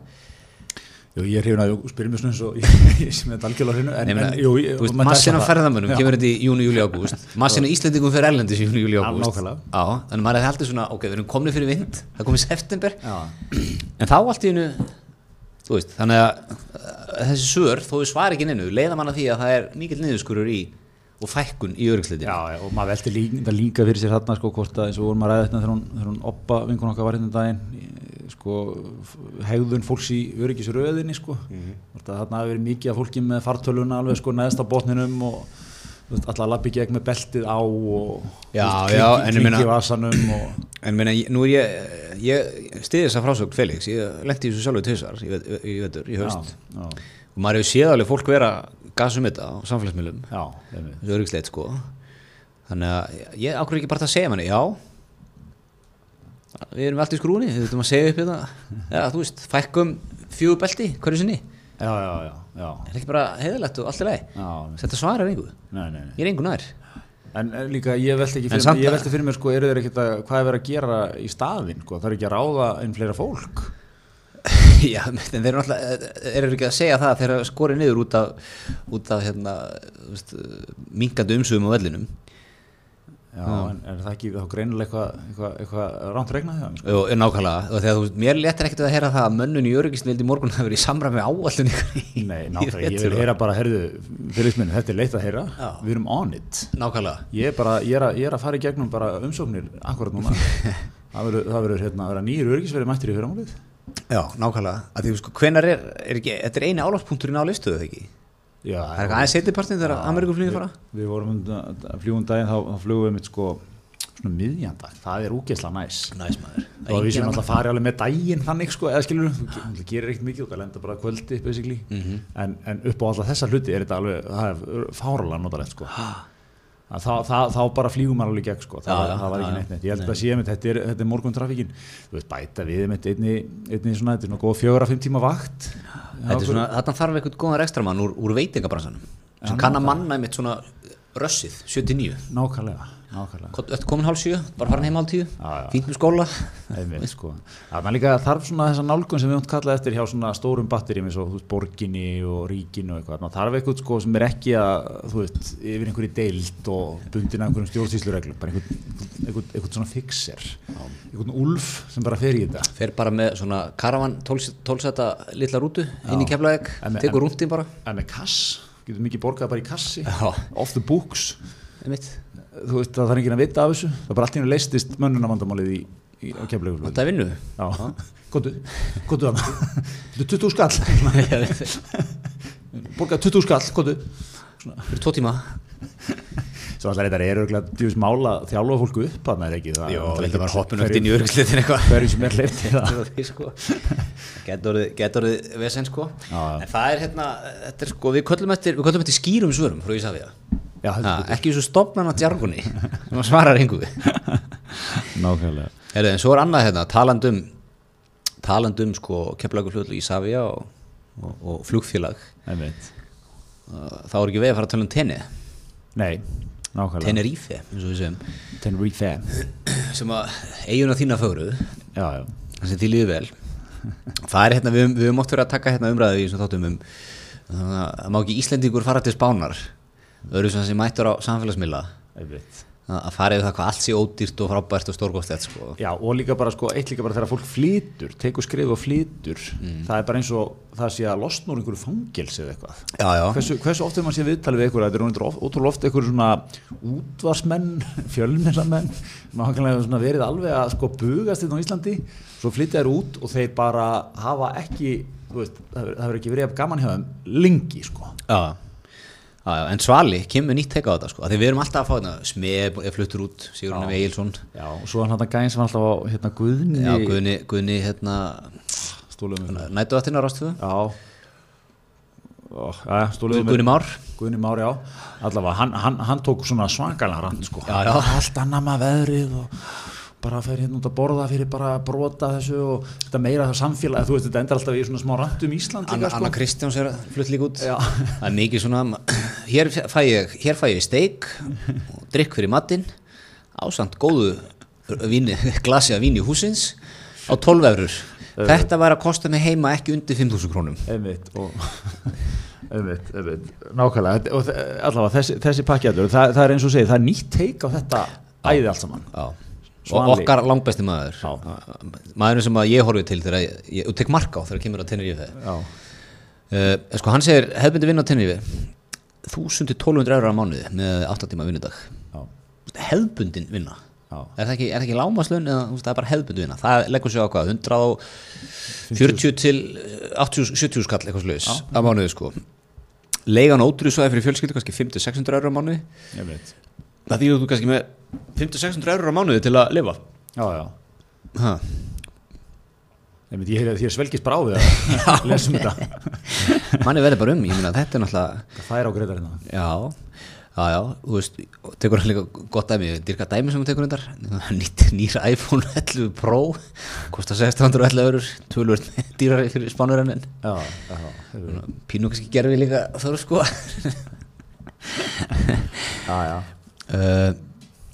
Jú, ég er hrifin að spyrja mér svona eins og ég sem er algjörlega hrifin, en, en jú, veist, massin af ferðamönnum kemur þetta í júni, júli, ágúst. Massin af Íslendingum fyrir erlendis í júni, júli, ágúst. þannig maður hefði haldið svona, ok, við erum komni fyrir vind það komið september, Já, en þá allt í hennu þannig að þessi svör, þó við svar ekki neinu leiða manna því að það er mikill niðurskurur í og fækkun í öryggsleitin Já, já, og maður velti líka, líka fyrir sér þarna sko hvort að eins og vorum að ræða þetta þegar hún, þegar hún oppa vinkun okkar var hérna um daginn í- sko hegðun fólks í öryggisröðinni sko. Hvort að þarna hafi verið mikið af fólki með fartöluna alveg sko neðst á botninum og alltaf lappi gegn með beltið á og Já, já, í vasanum og En ég- nú er ég, ég stiði þess að frásögn Felix, ég lendi í þessu sjálfur tvisar í, í vetur, í haust. Já, og maður hefur séð alveg fólk vera gasum þetta á samfélagsmiðlum. Já, einmitt. þessu öryggsleit sko. Þannig að ég ákveður ekki bara að segja manni? Já. Við erum allt í skrúni, við þurfum að segja upp þetta. Já, þú veist, fækkum fjögur belti hverju sinni, já, já, já, já, er ekki bara heiðalegt og allt í já þetta svarar einhver, nei, nei, nei. ég er einhver nær. En líka ég velti ekki fyrir, ég velti fyrir mér sko, eru þeir ekkert að, hvað er verið að gera í staðinn, sko, það er ekki að ráða inn fleira fólk. Já, þeir eru náttúrulega þeir eru ekki að segja það þegar skorið niður út af út af hérna veist, minkandi umsögum á vellinum Já, en er það ekki þá greinilega eitthvað, eitthvað, eitthvað rámt regnað hjá þeim, sko? og nákvæmlega, og þegar þú mér letur ekkert að heyra það að mönnun í öryggisnildi morgun hafi verið í samræmi áallun ykkur Nei, í náttúrulega, ég vil heyra bara, herðu, félagsminni, þetta er leitt að heyra, Já. við erum on it. nákvæmlega Ég er bara, ég er að, ég er að fara í gegnum bara umsóknir akkurat núna. það verður, það verður, hérna, vera nýjur örgisverið mættir í fyrramálið. Já, nákvæmlega, því sko, er, er ekki, þetta er eini álagspunkturinn á listuðu þegar ekki? Já, Það er eitthvað aðeins setjapartin þegar Amerikuflýðin fara? Við, vorum um fljúum daginn, þá, flugum við mitt sko, svona miðjandag, það er úgeðslega næs. Næs maður. og við séum alltaf að fara alveg með daginn þannig sko, eða skilur þú gerir ekkert mikið, þú lenda bara kvöldi basically, Mhm. en, en upp á alltaf þessa hluti er þetta alveg, það er fáralega notalegt sko Að þá, þá, þá bara flýgum maður alveg gegn sko, það, Já, það var ekki neitt neitt. Ég held að sé mitt, þetta er, er morgun trafíkin þú veist, bæta við mitt einni, einni svona, þetta er svona góð fjögur að fimm tíma vakt. Þetta er svona, þarna þarf eitthvað góðan ekstramann úr, úr veitingabransanum. Sem kann að manna einmitt svona rössið, 79 nákvæmlega, nákvæmlega Þetta komin hálf sjö, bara farin heim hálf tíu? Já, já. Fínt með skóla? Sko. Það er líka þarf svona þessa nálgun sem við höfum kallað eftir hjá svona stórum batterjum eins og borginni og ríkinu og eitthvað. Þarf eitthvað sko sem er ekki að, þú veist, yfir einhverju deild og bundin af einhverjum stjórnsýslureglum, bara einhvern, svona fixer, einhvern úlf sem bara fer í þetta. Fer bara með svona karavan tólsetta litla rútu inn í keflaðeg Tekur rúndin bara. En með kass, getur mikið borgað bara í kassi, off the books, einmitt. Þú veist, það þarf enginn að vita af þessu, það er bara allt í hennu leistist mönnunavandamálið í, í á keflaugulvöld. Þetta er vinnu Já, góttu, góttu það, þetta er 20 skall. borgað 20 skall, góttu Fyrir tvo tíma. Svo alltaf þetta er örgulega djúvis mála að þjálfa fólku upp að það er ekki? Það Jó, það er þetta ekki hoppin hverju- öll inn í hverju sem er í það. Því, sko. Getur orðið vesen sko. En það er hérna þetta er, sko, Við köllum eftir, við köllum eftir skýrum svörum frá Ísafía Já, ha, Ekki þessu stopnana djargunni sem svarar engu. Nákvæmlega. Heru, En svo er annað hérna talandum talandum sko keflaugufljóðlu Ísafía og, og, og flugfélag. Þá er ekki veið að fara að tala um tenni Nei, nákvæmlega. Tenerife, eins og við segjum. Tenerife. Sem að eiguna þína fögruð já, sem því líður vel. Það er hérna, við, höfum oft verið að taka hérna umræðu í þessum þáttum um það má ekki Íslendingur fara til Spánar öðru sem mættur á samfélagsmiðla einmitt að að fara yfir það hvað allt sé ódýrt og frábært og stórgóðstætt sko. Já, og líka bara sko, eitt líka bara þegar fólk flytur tekur skrif og flytur Mm. það er bara eins og það sé að losna úr einhverju fangels eða eitthvað Já, já. Hversu, hversu oft er maður sé viðtalið við einhverju, þetta er ótrúlega oft, ótrúlega oft einhverju svona útvarsmenn, fjölmennamenn maður svona verið alveg að sko bugast þetta á Íslandi, svo flytja þær út og þeir bara hafa ekki veist, það hefur ekki verið gaman hjá þeim lengi sko já. Já, já, en Svali kemur nýtt teika á þetta sko. því við erum alltaf að fá hérna Smeð er fluttur út, Sigurinn Já. Egilson Já, og svo er hann þetta gæðin sem var alltaf á hérna Guðni Já, Guðni, Guðni hérna stólum við nætuðattina rástuðu Já Ó, já, stólum við Guðni Már Guðni Már, já, allavega, hann, hann, hann tók svona svakalega rand, sko. Já, já. Allt annað með veðrið og bara fer hérna út að borða fyrir bara að brota þessu og þetta meira það samfélag, þú veist, þetta endar alltaf í svona smá rand um Ísland Anna, sko. Anna Kristjáns er flutt líka út Já. það er mikið svona hér fæ ég, hér fæ ég steik og drikk fyrir matinn ásamt góðu víni, glasi af víni húsins á 12 eurur þetta var að kosta mig heima ekki undir 5.000 krónum Einmitt, og einmitt, einmitt, nákvæmlega, og allavega þessi, þessi pakkjaður, það, það er eins og segið, það er nýtt teik á þetta æði allt saman. Já. Og okkar langbæsti maður. Maðurinn sem ég horfi til þegar ég, ég tek marka á þegar kemur ég þegar Já, uh, sko hann segir hefðbundi vinna á tennifi 1000-1200 eurur á mánuði með 8 tíma vinnudag. Hefðbundin vinna? Já, er það ekki, ekki lámaslun eða það er bara hefðbundi vinna? Það leggur sig á hvað, 140 til eh, 80-70 skall eitthvað sluðis á mánuði sko. Leigan ótrúsvæði fyrir fjölskyldu kannski 500-600 eurur á mánuði. Ég veit það þýður þú kannski með 500-600 eurur á mánuði til að lifa Já, já, ha. ég veit, ég að þér svelgist bara á við að lesum þetta manni verður bara um, ég meina þetta er náttúrulega Það er á greiðar hérna Já, já, já, þú veist, tekur hann líka gott dæmi, dyrka dæmi sem hún tekur hundar, nýtt nýra iPhone 11 Pro, kostar 1611 eurur, tölvöld dýrar fyrir spánverðin, Já, já, já, pínu kannski gerfi líka þar sko. já, já. Uh,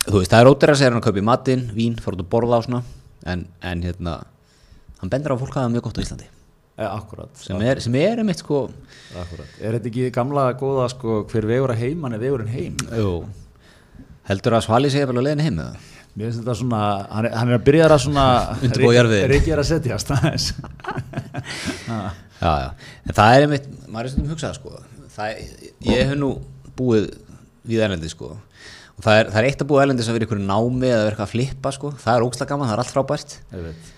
þú veist, það er ótera að segja hann að kaupa í matinn, vín, fara út að borða á svona, en, en hérna, hann bendur á að fólk hafa það mjög gott á Íslandi, E, akkurat, sem er, sem er einmitt sko, akkurat. Er þetta ekki gamla góða sko hver vegur að heiman er vegurinn heim? jú, heldur að Svali segja vel að leiðin heim eða? Mér finnst þetta svona, hann er, hann er að byrja að svona er að setjast Já, já, en það er einmitt, maður er stundum hugsað sko, það, ég hef nú búið við erlendi sko, það er, það er eitt að búið erlendi sem verið ykkur námi eða verið eitthvað að flippa sko, það er ógslag gaman, það er allt frábært, Ég veit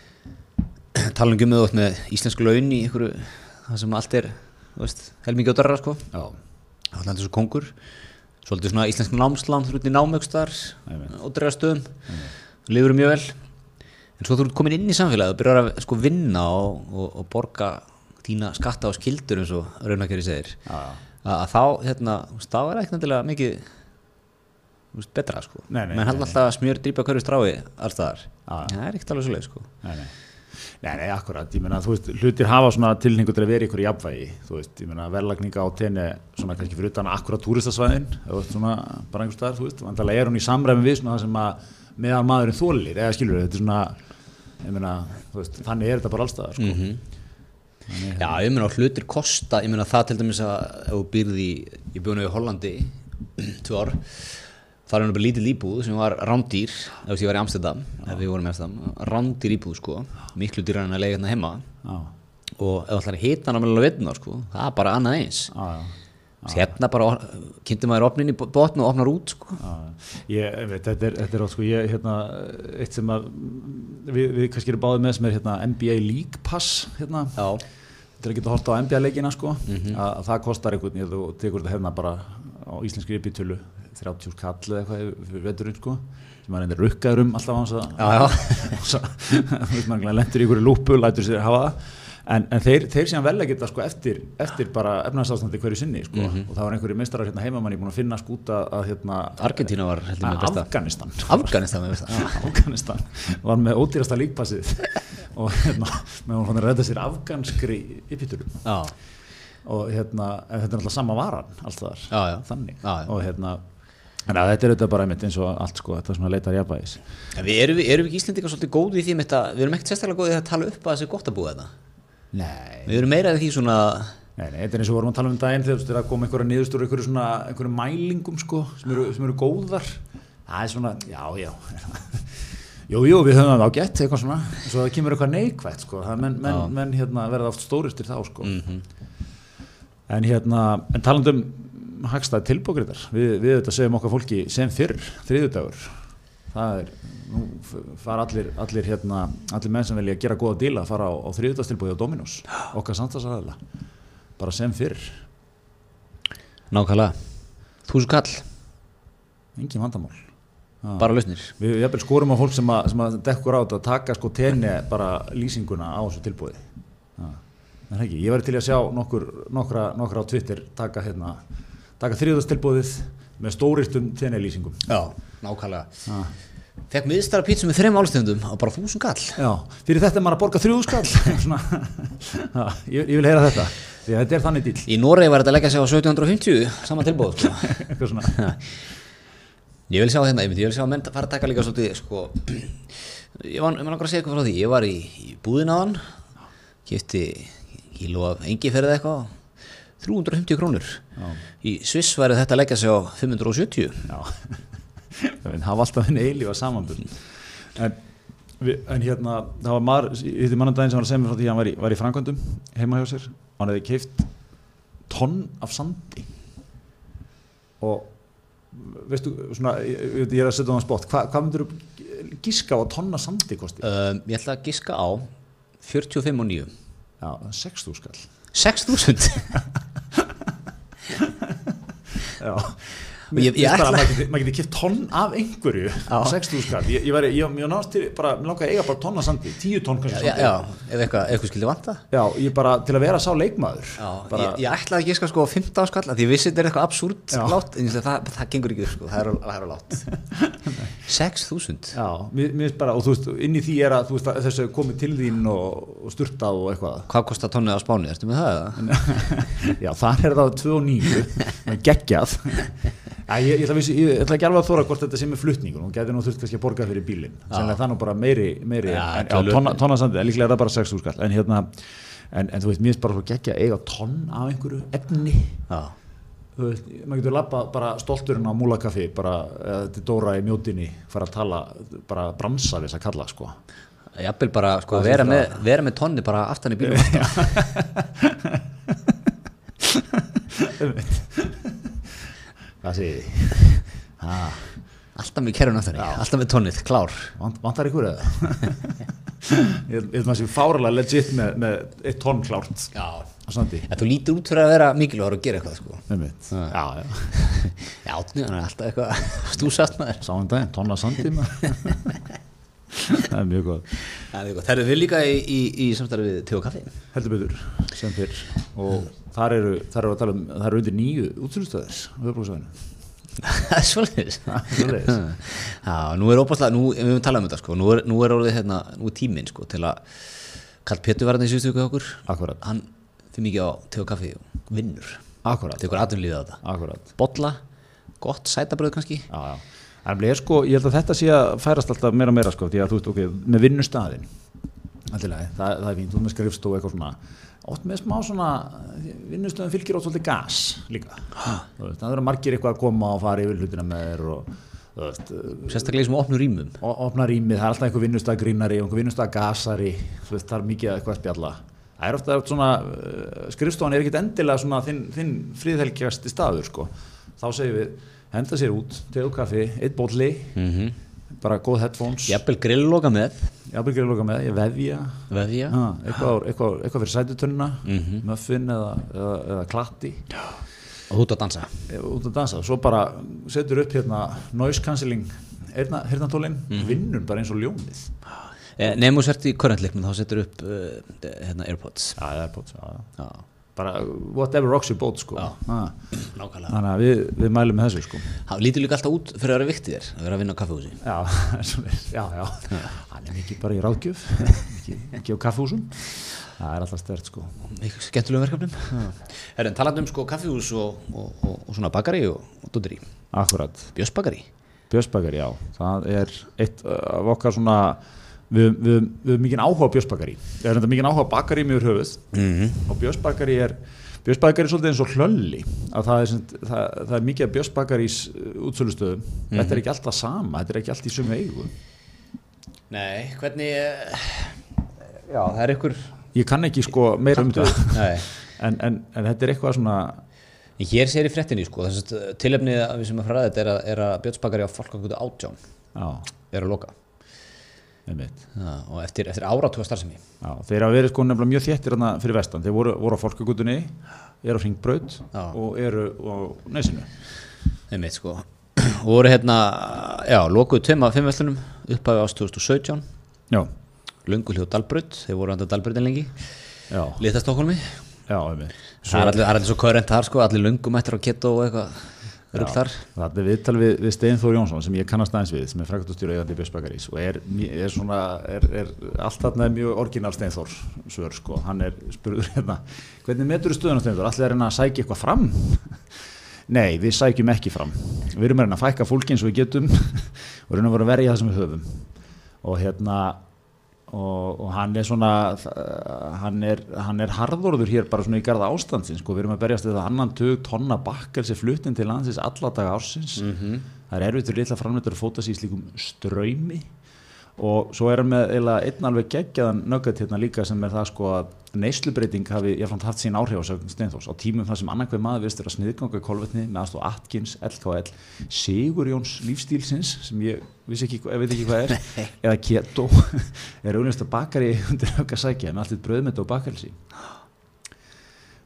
tala um út með íslensku laun í ykkur, það sem allt er, helmingi á dörra sko, það er alltaf svo kongur, svolítið svona íslensku námslán, þú ert í námöxtar, Einmitt. ódreira stöðum, lifur mjög vel, en svo þú ert komin inn í samfélagið og byrjar að sko vinna og, og, og borga þína skatta og skildur eins og raunakeri segir. Að, að þá, hérna, þá er ekki nættilega mikið veist, betra sko menn hann alltaf smjör drípa hverju strái Já, já. það er ekkert alveg svo leið sko Nei, nei. Nei, nei, akkurat, ég meina, þú veist, hlutir hafa svona tilningu til að vera ykkur í jafnvægi, þú veist, ég meina, verðlagninga á tenni, svona kannski fyrir utan akkurat túristasvæðin, svona, bara einhver staðar, þú veist, vandalega er hún í samræmi við svona það sem að meðan maðurinn þólir, eða skilur þetta er svona, ég meina, þú veist, þannig er þetta bara allstaðar, sko. Mhm. Já, ég meina hlutir kosta, ég meina það til dæmis að ef þú býrði í, ég bjóði í Hollandi tvö ár, það er náttúrulega lítil íbúð sem var rándýr, ef ég var í Amsterdam, ef við vorum í Amsterdam, rándýr íbúð sko, miklu dýrar en að leiða hérna heima Já, og ef hita hann að meðal veitna sko, það er bara annað eins. já, já. Hérna bara kynnti maður opnin í botn og opnar út sko. Ég veit, þetta er, þetta er átt sko, ég, hérna, eitt sem að við, við kannski erum báðið með sem er hérna NBA League Pass, hérna, Já, til að geta hort á NBA leikina sko, Mhm. að, að það kostar einhvern, ég þú tekur þetta hérna bara á íslenski yppitölu, 30 kall eða eitthvað fyrir veturinn sko, sem maður endur rukkaður um alltaf á hans að, maður lendur í einhverju lúpu, lætur sér hafa það, en, en þeir, þeir síðan velja geta sko eftir, eftir bara efnarsástandi hverju sinni sko, Mhm. og það var einhverju meistarar hérna heimamanni búin að finna skúta að hérna, Argentína var heldur með besta. Afganistan. Afganistan með besta. Afganistan. Var með ódýrasta líkpassið. Og hérna, með hún fann að redda sér afganskri yppitölu Já, og hérna, þetta er alltaf sama varan alls þar, þannig. Já. og hérna, en að þetta er auðvitað bara einmitt eins og allt sko, þetta er svona leitar jafnvægis En við erum, erum ekki Íslendingar svolítið góði í því þetta, við erum ekkert sérstaklega góðið að tala upp að það sé gott að búa þetta. Nei, Við erum meira í því svona, nei, nei, þetta er eins og vorum að tala um daginn þegar þú er að koma einhverja niðurstur einhverju svona, einhverju mælingum sko, sem eru, sem eru góðar það er svona, já, já Jú, jú, við höfum það ágætt, eitthvað svona, svo það kemur eitthvað neikvægt, sko, það menn, menn, Já. menn hérna, verða oft stóristir þá, sko. Mhm. En hérna, en talandum hagstæð tilbókriðar, við, við þetta segjum okkar fólki sem fyrr, þriðudagur, það er, nú fara allir, allir hérna, allir menn sem vilja gera góða díla, fara á, á þriðudagstilbóði á Dominos, okkar samstagsæðala, bara sem fyrr, nákvæmlega, þúsund kall, engin vandamál. Já. bara lausnir. Við jafnvel skorum á fólk sem að, sem að dekkur á þetta að taka sko tenni bara lýsinguna á þessu tilbúði. Já. En ekki, ég væri til að sjá nokkur, nokkra, nokkra á Twitter taka, hérna, taka þriðastilbúðið með stóristum tenni lýsingum. Já, nákvæmlega. Já. Fekk miðstara pítsu með þreim álstendum á bara þúsund kall. Já, fyrir þetta er maður að borga þrjúðu skall. Svona, já, ég, ég vil heyra þetta, því að þetta er þannig dýl. Í Noregi var þetta að leggja sig á 1750, sama tilbúð, sko. Ég vil sjá hérna, einmitt, ég vil sjá að menn fara að taka líka svolítið, sko, ég var, langar að segja eitthvað frá því, ég var í, í búðin aðan, kipti kíló af engiferð eitthvað, 350 krónur. Já. Í Sviss væri þetta að leggja sig á 570. Já, það hafa alltaf henni eilífa samanbjörn en, en hérna það var maður, ég hitti mannan daginn sem var að segja mér frá því að hann var í, var í framkvæmdum heima hjá sér og hann hefði keift tonn af sandi og veistu, svona, ég, ég er að setja á það spott Hva, hvað myndur þú gíska á tonna sandi kosti? um, ég ætla að giska á 45 og 9 Já, 6.000 skall 6000 Já Ég- ég Mér finnst bara að maður geti, kipt tonn af einhverju á 6.000 skall. Ég, ég, ég, ég náðast til, bara, mér langaði að eiga bara tonn af sandi 10 tonn kannski sandi. já, ef eitthvað, ef eitthvað skildi vanta. Já, ég bara til að vera sá leikmaður. Já, bara, ég, ætlaði að giska sko á 15 skall því ég vissi þetta er eitthvað absúrt látt en segi, það, það gengur ekki sko, það er, það er látt 6000 Já, mér finnst bara, og þú veist, inn í því er að veist, þessu komið til þín og, og styrtað og eitthvað. Hvað kostar tonnið á spáni, ertu með það? eða? Já, þar er það 2 og 9 með geggjað. Já, ég, ég, ætla að vissi, ég, ég ætla ekki alveg að þóra hvort þetta sé með flutningun hún getur nú þurft kannski að borga fyrir bílinn. Er nú bara meiri, meiri Já, en, já, tonna, tonna sandi, líklega er það bara 6 skall. En hérna, en, en þú veist, mér finnst bara svo geggja að eiga tonn af einhverju efni. Já, maður getur labba bara stolturinn á múlakaffi bara, til Dóra í mjótinni fara að tala, bara bransa við þess að kalla, sko. Jafnvel bara sko, Hvað vera, með, vera með tonni bara aftan í bílum Hvað segir þið? Alltaf með kerun aftan í, alltaf með tonnið, klár. Vant, vantar ykkur eða? ég ég held maður sem fáralega legit með, með eitt tonn klárt Já. þú lítur út fyrir að vera mikilvægur og gera eitthvað sko. Já, já, Já, hann er alltaf eitthvað stúsast maður. Sáum daginn, tonna sandi maður. Það er mjög góð Það er eru við líka í, í, í samstarfi við Teo Kaffi Heldur betur, sem fyrr. Og þar eru, þar eru að tala um, þar eru undir nýju höfbruksvæðinu Það er svolítið. Já, nú er óbúslega, nú, við höfum talað um þetta sko. Nú er, nú er orðið hérna, nú er tíminn sko til að Karl Pétur var hann í síðustu ykkur okkur. Akkurat, Hann fyrir mikið á Kaffi og vinnur. Akkurat, Tekur atvinnlífið á þetta. Akkurat. Bolla, gott sætabröð kannski. Já, já Ég, sko, ég held að þetta sé að færast alltaf meira og meira sko, því að þú veist, ok, með vinnustæðin Alltilega, það, það er fínt, þú með skrifstofu eitthvað svona. Ótt með smá svona, vinnustöðin fylgir ótt svolítið gas líka. Það eru margir eitthvað að koma og fara yfir hlutina með þér og veist, Sérstaklega í sem opnur rýmum. og opna rýmið, það er alltaf einhver vinnustæð grínari og einhver vinnustæð gasari þú veist, það er mikið eitthvað að spjalla. Það er ofta svona, uh, skrifstofan er ekkit endilega svona þinn, þinn fríðhelgjasti staður sko, þá segjum við henda sér út, tegðu kaffi, eitt bólli mm -hmm. bara góð headphones. Jafnvel grillloka með. Jafnvel ekki að loka með, ég vefja Veðja? Ha, eitthvað, eitthvað, eitthvað fyrir sætutunna Mhm. muffin eða, eða, eða klatti. Og ert að dansa. Út að dansa, svo bara setur upp hérna noise cancelling heyrnatólin, Mhm. vinnur bara eins og ljónið. Eh, Nefnum sért í korrentleiknum þá setur upp uh, hérna, Airpods. Já, bótt, já, já. Já, bara whatever rocks your boat sko. Þannig að við, við mælum með þessu sko. Það lítur líka alltaf út fyrir að vera viktið þér að vera að vinna á kaffehúsi já, já, já, hann er mikið bara í ráðgjöf. Mikið, á kaffehúsum það er alltaf stert sko. Mikið skemmtilegum verkefnum? Herren, talandi um sko kaffehús og, og, og, og svona bakari og, dúdri akkurat, Björsbakari björsbakari, já. Það er eitt af okkar svona við, við, við erum mikið áhuga á björsbakari við þetta mikið áhuga á bakari mjög höfuð. Mm -hmm. og björsbakari er björsbakari er svolítið eins og hlölli að það er, það, það er mikið af björsbakarís útsölustöðum. Þetta er ekki alltaf sama, þetta er ekki allt í sömu eigu. Nei, hvernig eh, Já, það er ykkur ég kann ekki sko meira um þetta. En, en, en þetta er eitthvað svona En Hér sér í fréttinni sko, þess að við sem að fræða þetta er að, að Björnsbakari á fólkakutu átján já, er að loka Já, og eftir, eftir áratúa starfsemi. Já, þeir hafa verið sko nefnilega mjög þéttir fyrir vestan, þeir voru, voru á fólkagutunni eru á hringbraut Já. og eru á nesinu. Einmitt sko. Og voru hérna, já, lokuðu tveim af fimm vestlunum upphafi ást 2017 já, Löngu hljóð Dalbraut, þeir voru andan Dalbrautin lengi. Já, Lita Stokkólmi já, er allir, það er allir svo körrent þar sko, allir löngum eftir á keto og eitthvað rugg þar Það er viðtal við, við Stein Þór Jónsson sem ég kannast aðeins við, sem er frækatustjóra eigandi Björnsbakarís og er, er svona, er, er allt þarna mjög orginal Stein Þór svör sko, hann er spurður hérna, hvernig metur þú stöðuna Stein Þór, allir er hérna að sækja eitthvað fram? Nei, við sækjum ekki fram, við erum að fækka fólki eins og við getum og erum að vera að verja það sem við höfum. Og hérna og, og hann er svona hann er, hann er harðorður hér bara svona í garða ástandsins sko. við erum að berjast við það annan tug tonna bakkelsi fluttin til landsins alla daga ársins Mhm. það er erfitt fyrir litla framleitur að fóta sér í slíkum ströymi og svo er hann með eiginlega einn alveg geggjaðan nöggat hérna líka sem er það sko að neyslubreiting hafi jáfnframt haft sín áhrif á Steinfors á tímum þar sem annarkveð maður virðist vera sniðganga kolvetni með aðstof Atkins, LKL Sigurjóns lífstílsins sem ég vissi ekki, veit ekki hvað er eða Keto er auðvitað bakari undir að sækja með allt eitt bröðmynd og bakelsi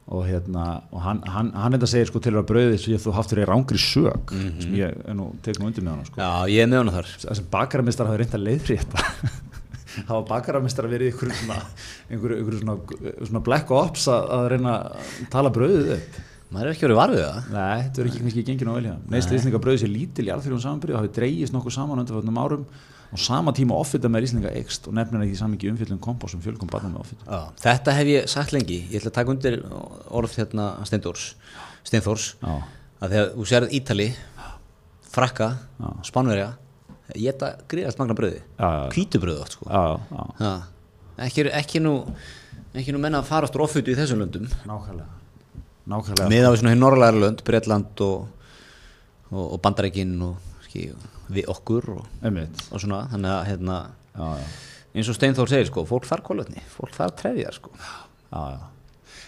og hérna og hann, hann, hann þetta segir sko til að bröði sem ég þú haftur í rángri sög sem ég nú teknum undir með hann sko. Já, ég er með hana þar. Það sem bakaramistar hafi reynd að leiðri þetta hafa bakaramistar verið ykkur svona, einhver, einhver svona, svona black ops að, reyna að tala bröðið upp Maður er ekki verið varfið það. Nei, þetta er ekki kannski gengið ná vel hjá Neist Íslinga bröðið sér lítil í alþjóðum samanbyrju og hafi dreigist nokkuð saman undir fannum árum og sama tíma offita með Íslinga ekst og nefnir ekki samingi umfjöldum kompás um fjölgum barna með offita. Já, þetta hef ég sagt lengi, ég ætla að taka undir orð hérna Steindors, Steinþórs. Já, að þegar þú sérð Ítali, Frakka, Spánverja, ég ætla gríðast magna bröði, átt sko. já, já, Já, ekki, ekki nú, ekki nú menna að fara áttur offutu í þessum löndum, nákvæmlega. Nákvæmlega. Með á svona hér norrlæra lönd, Bretland og, og, og Bandarækin og ekki, við okkur og, og svona, þannig að hérna, já, já, eins og Steinþór segir sko, fólk þarf kólöfni, fólk þarf trefjar sko. já, já.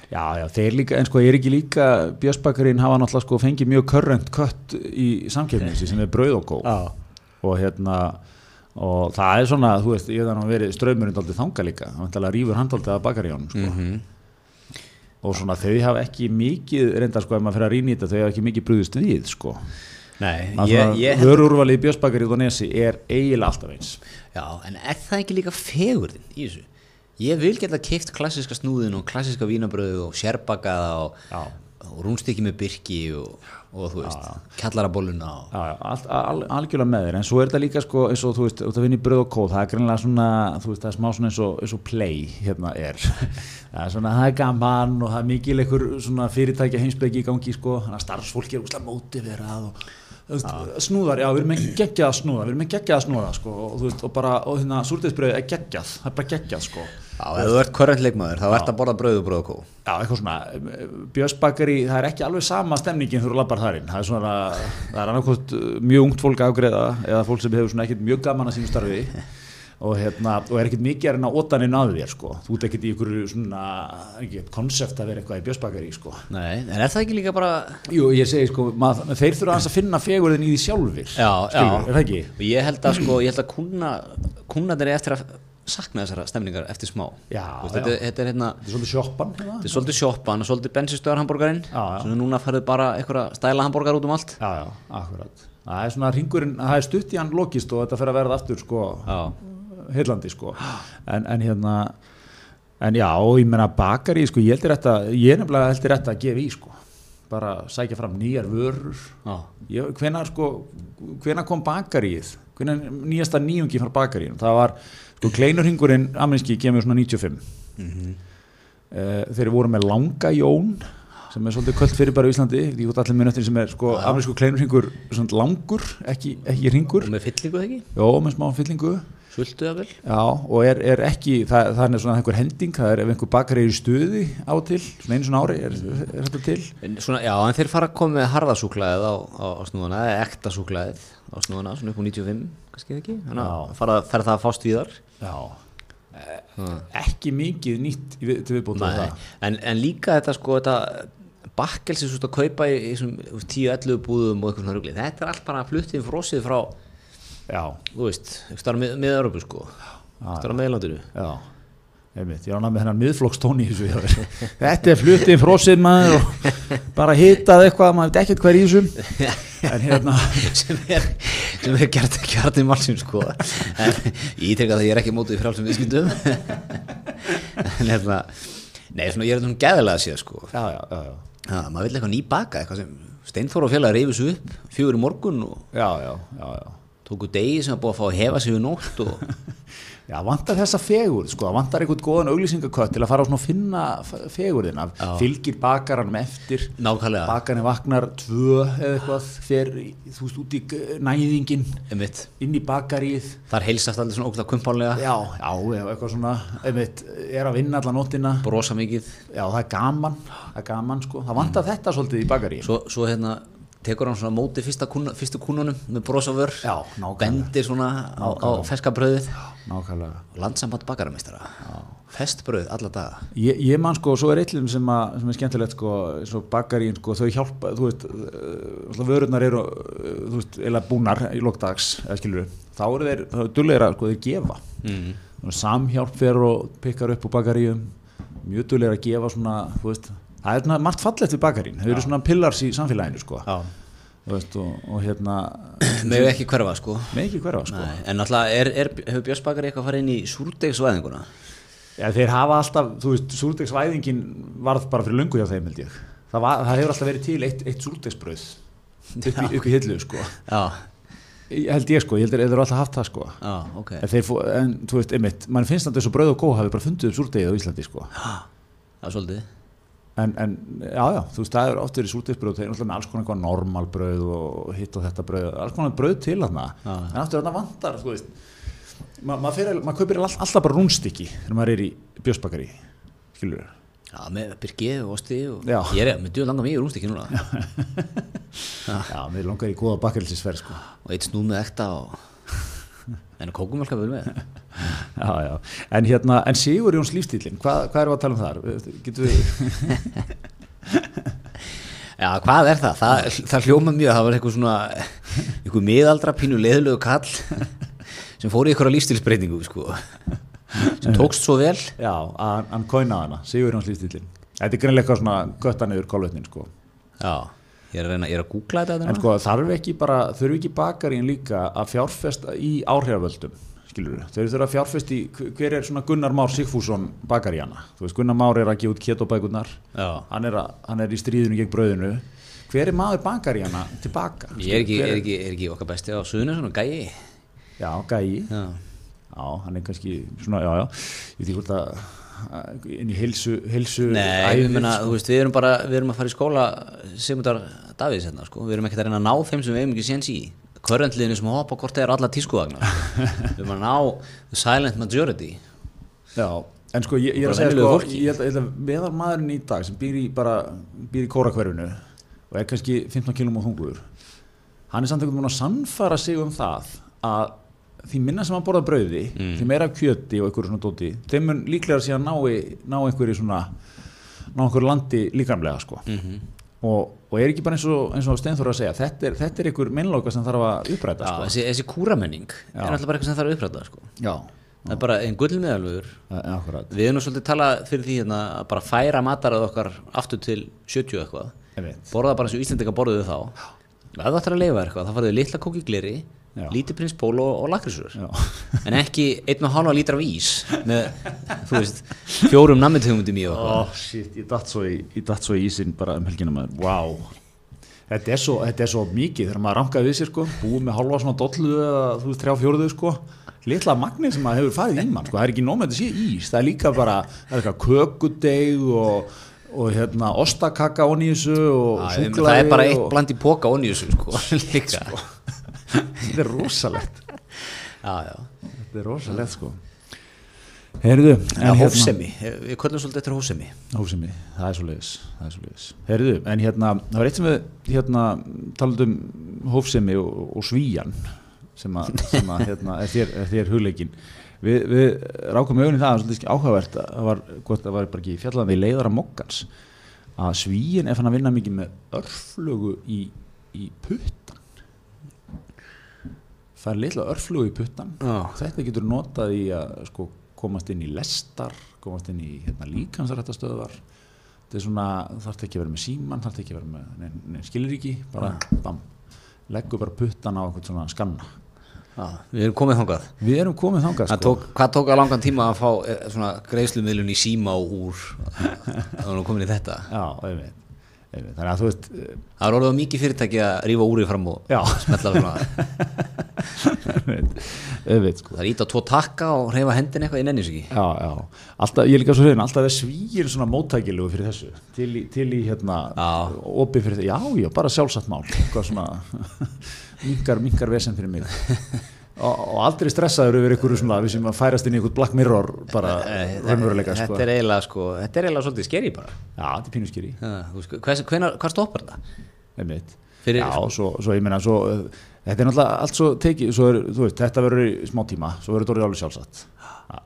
Já, þeir líka, en sko, ég er ekki líka Björnsbakarinn hafa náttúrulega sko fengið mjög körrent kött í samkeppninsi sem er brauð og góð og hérna og það er svona, þú veist, ég þannig verið ströymurinn daldið þanga líka, hann ætlaði að rífur handaldið að bakaríjónum, sko. Mhm. og svona þau hafa ekki mikið reyndar sko, ef maður fyrir að rýna í þetta, þau hafa ekki mikið brúðist við, sko Nei, Maður ég, svona, ég held vörurvalið Björnsbakarið og Nesi er eiginlega alltaf eins. Já, en er það ekki líka fegurðin í þessu? Ég vil geta keift klassiska snúðin og klassiska vínabröðu og sérbakaða og, og rúnstykki með byrki og, og þú veist, kjallarabóluna og... Algjörlega með þér. En svo er þetta líka sko eins og þú veist, út að vinna í bröð og kóð það er greinlega svona, þú veist, það er smá svona eins og, eins og play hérna er. Það er svona, það er gaman og það er mikil einhver svona fyrirtækja heimsbyggi í gangi sko, þannig að starfsfólki er úrslega mótiverað og veist, snúðar, já, við erum ekki geggjað að snúða við erum ekki geggjað að snúða, sko og, veist, og bara, og hérna, súrdeisbröð er geggjað það er bara geggjað, sko. Já, ef þú ert korrent leikmaður, þá ert að borða bröðu og bröðu og kó. Já, eitthvað svona, Björnsbakari, það er ekki alveg sama stemningin þú labbar þar inn, það er svona, það er annarkvæmt mjög ungt fólk afgreða eða fólk sem hefur svona ekkert mjög gaman að sínu starfi og hérna, og er ekkert mikið að reyna að óta neina að þér, sko, þú ert ekkert í ykkur svona, konsept að vera eitthvað í Björnsbakari, sko. Nei, en er það ekki líka bara... Jú, ég segi, sko, maður, þeir þurfa að finna fegurðin í því sjálfur, Já, skilur, já. er það ekki? Og ég held að, sko, ég held að kuna, kunnarnir er eftir að sakna þessara stemningar eftir smá. Já, Þú veist, já. Þetta, þetta er hérna... Þetta er svolítið sjoppan? Þetta er svolítið sjoppan og svolítið bensinstöðar hambúrgarinn Já, já. Svona núna farið bara einhverja stæla hambúrgar út um allt Já, já, akkurat. Það er svona ringurinn, það er stutt í hann lokist og þetta fer að verða aftur, sko, Já, heillandi sko. En, en hérna en já, ég meina bakari sko, ég heldur þetta, ég nefnilega heldur þetta að gefa í sko, bara sækja fram nýjar vörur. Ég, hvenar sko, hvenar kom bakarið hvenar nýjasta nýjungi frá bakaríð það var, sko, kleinurhingurinn ameríski kemur svona 95 mm þeir voru með langa jón sem er svolítið kvöld fyrir bara í Íslandi ég veit allir minn eftir sem er sko, amerísku kleinurhingur langur, ekki, ekki ringur og með fyllingu ekki, Jó, með smá fyllingu sultu það vel Já, og er, er ekki, það, það er svona einhver hending, það er ef einhver bakar er í stuði á til, svona einu svona ári, er, er þetta til? En Svona, já, en þeir fara að koma með harðasúklaðið á, á, á snúðuna, eða ekta súklaðið á snúðuna, svona upp á 95, kannski ekki þannig að fara, fer það að fást víðar Já. Ekki mikið nýtt í við- til viðbútt á það. en, en líka þetta sko, þetta bakkelsi svo að kaupa í, í þessum 10-11 búðum og eitthvað svona rugli, þetta er allt bara fluttið frosið frá, þú veist, eitthvað starf með, með Európu sko, starf með landinu já. Einmitt, ég ánæg með hennar miðflokkstóni í þessu. Þetta er flutið frósið maður og bara hitað eitthvað, maður veit ekkert hver í þessum. En hérna, sem er, sem er gert ekki hartið málsum sko en ég ítrykka það að ég er ekki mótið frálsum viðskiptum en hérna nei, svona, ég er svona gæðilega að séð sko já, já, já, já. ha, maður vil eitthvað nýbaka, eitthvað sem Steinþór og félag reyfis upp, fjögur í morgun og Já, já, já, já. Tóku degi sem er búið að fá að hefa sig við nótt og Já, vantar þessa fegur, sko, vantar einhvern góðan auglýsingakött til að fara á svona að finna fegurðina, fylgir bakaranum eftir, nákvæmlega, bakarinn vaknar tvö eða eitthvað, í- þú veist, út í næðingin, einmitt. inn í bakaríð, þar heilsast allir svona ógæðlega kumpánlega. Já, já, eitthvað svona, einmitt, er að vinna alla nóttina, brosa mikið. Já, það er gaman, það er gaman, sko, það vantar þetta svolítið í bakaríð. svo, svo hérna tekur hann svona móti kuna, fyrstu kúnunum með nákvæmlega. bendir svona á, á feska bröðið nákvæmlega. Og landsamband bakaramistara. Festbröð alla daga. Ég, ég man sko, svo er eitthvað sem, sem er skemmtilegt sko, bakarín sko, þau hjálpa, þú veist, uh, vörurnar eru, uh, þú veist, eða búnar í lokdags, eða skilur þá eru þeir, þá er dulleira, sko, þeir gefa. Mm. Samhjálp fer og pikkar upp úr bakaríum, mjög dulleira að gefa svona, þú veist, það er svona margt fallegt við bakarín, þau eru svona pillars í samfélaginu, sko, veist, og, og hérna, með ekki hverfa sko? Ekki hverfa, sko. En er, er, hefur Björnsbakari eitthvað að fara inn í súrdegsvæðinguna? Já, þeir hafa alltaf, þú veist, súrdegsvæðingin varð bara fyrir löngu hjá þeim, held ég. Það, var, það hefur alltaf verið til eitt, eitt súrdegsbröð upp, í- hillu, sko. já, Ég held ég, sko, ég held þeir eru alltaf haft það, sko. já, ok. En, þeir, fó- en þú veist, einmitt, mann finnst þetta eins og bröð og góð hafi bara fundið upp súrdegið á Íslandi, sko. það er svolítið En, en já, já, þú veist, það er oft verið súrdegsbröð, þeir eru alltaf með alls konar eitthvað normalbröð og hitt og þetta bröð, alls konar bröð til þarna. Já. En aftur þarna vantar, þú veist, ma maður maður kaupir all, alltaf bara rúnstykki þegar maður er í björsbakari, skilur þér. já, með byrgið og osti og Já. ég er með djöð langa mjög rúmst ekki núna Já, mér langar í góða bakarinsisferð, sko. og eitt snúð með ekta og en kókumölka vel með Já, já, en hérna, en Sigur Jóns lífstílinn, hvað, hvað erum við að tala um þar? Getur við, já, hvað er það? það, það hljóma mjög, það var eitthvað svona eitthvað miðaldra pínu leðlögu kall sem fór í eitthvað lífstilsbreytingu sko sem tókst svo vel já, hann kóinaði hana, Sigur Jóns lífstílinn. Þetta er greinlega eitthvað svona götta niður kólvetnin, sko. já, ég er að reyna, ég er að googla þetta En sko, þarf ekki bara, þurfi ekki bakarín líka að fjárfesta í áhrifavöldum, skilur við? Þeir þurfa að fjárfesta í, hver er svona Gunnar Már Sigfússon bakaríana? Þú veist, Gunnar Már er að gefa út ketobækurnar, hann er, hann er í stríðinu gegn brauðinu. Hver er maður bakaríana tilbaka? ég er ekki, Hver er ekki, er ekki okkar besti á suðinu svona gæi Já, gæi. já, Já, hann er kannski svona, já, já, ég ekki hvort að inn í heilsu, heilsu Nei, ævi, ég meina, sko. veist, við erum bara, við erum að fara í skóla Sigmundar Davíðs hérna, sko, við erum ekkert að reyna að ná þeim sem við hefum ekki séns í Körrendliðinu sem hoppa hvort þeir alla tískuvagnar. Við erum að ná silent majority Já, en sko, ég, ég er að segja sko, meðal maðurinn í dag sem býr í bara, býr í kórakverfinu og er kannski 15 kilum á þungur hann er samt einhvern veginn að sannfara sig um það að því minna sem hann borða brauði, Mm. því meira af kjöti og einhverju svona dóti, þeim mun líklega síðan ná, í- ná einhverju svona ná einhverju landi líkamlega sko mm og, og er ekki bara eins og, og Steinþór að segja þetta er, þetta er einhver minnloka sem þarf að uppræta Já, sko. þessi, þessi kúramenning Já. er alltaf bara eitthvað sem þarf að uppræta sko. Já, Það er bara einn akkurat Við erum svolítið talað fyrir því hérna, að bara færa matarað okkar aftur til 70 eitthvað borða bara eins og Íslendinga borðuðu þá það ætlar að lifa eitthvað, þá farið þau litla kóki gleri Já. Lítið prins ból og, og lakrísur. En ekki einn og hálfa lítra af ís með, þú veist, fjórum nammitegundum í og Ó, shit, ég datt svo í, ég datt svo í ísinn bara um helgina maður, wow þetta er, svo, þetta er svo mikið þegar maður rankaði við sér sko, búið með halva svona dollu eða þú veist, þrjá fjóruðu sko. Litla magnið sem maður hefur farið í mann sko, það er ekki nómið að sé ís, það er líka bara það er eitthvað kökudeig og, og hérna, ostakaka þessu og súklaði það er bara eitt og, bland í póka þessu sko, líka þetta er rosalegt já, já. þetta er rosalegt sko heyrðu, Ja, hófsemi, við köllum svolítið eftir hófsemi Hófsemi, það er svo leiðis, það er svo leiðis. Heyrðu, en hérna, það var eitt sem við hérna talaðum um hófsemi og, og svíjan sem að, sem að hérna, er þér, er þér hugleikin. Við, við rákum auðvitað það, það svolítið áhugavert, að það var, gott, það var bara ekki fjallaðan við leiðara mokkans, að svíin er fann að vinna mikið með örflögu í, í puttan. Það er litla örflögu í puttan. Já. Þetta getur notað í að sko, komast inn í lestar, komast inn í hérna, líkansrættastöðvar. Þetta er svona, þarf ekki að vera með síman, þarf ekki að vera með nein, nein, skilríki, bara bam, leggur bara puttan á einhvern svona skanna. já, við erum komið þangað Við erum komið þangað sko. tók, hvað tók að langan tíma að fá eh, greiðslumiðlun í síma og úr að hún komin í þetta Já, einmitt. Þannig að þú veist, það er orðið á mikið fyrirtæki að rífa úrið fram og smetla sko. það er ít á tvo takka og reyfa hendin eitthvað í nennis ekki. Já, já, alltaf, ég líka svo hrein, alltaf er svíir svona móttækilegu fyrir þessu, til til í hérna, opið fyrir þetta, já, já, bara sjálfsagt mál, minkar, minkar vesen fyrir mig. Og, aldrei stressaður yfir ykkur svona, við sem að færast inn í ykkur Black Mirror, bara raunveruleika, sko. þetta er eiginlega sko þetta er eiginlega svolítið skeri bara Já, þetta er þú veist, hvað, stoppar einmitt. Fyrir- já, svo, svo ég meina, svo, Þetta er náttúrulega allt svo tekið, svo er, þú veist, þetta verður í smá tíma, svo verður þetta orðið alveg sjálfsagt.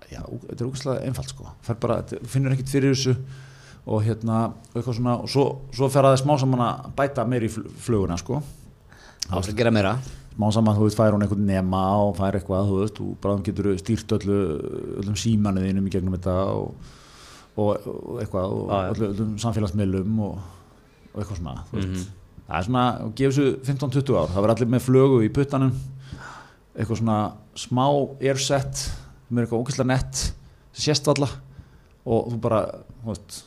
Já, þetta er ógæslega einfalt sko, bara, finnur ekkert fyrir þessu og hérna, eitthvað svona, og svo, svo fer að það smá saman að bæta meir í fl- fluguna sko. Smá saman, þú veist, fær hún einhvern nema og fær eitthvað, þú veist, og bara getur stýrt öllu, öllum símanuðinum í gegnum þetta og, og, og eitthvað, og Já, já. öllu, öllum samfélagsmiðlum og, og eitthvað svona, þú veist. Mhm. Það er svona, gefur þessu 15-20 ár, það verður allir með flögu í puttanum, eitthvað svona smá airset, með eitthvað ógæslega nett, sem sést alla og þú bara, þú veist,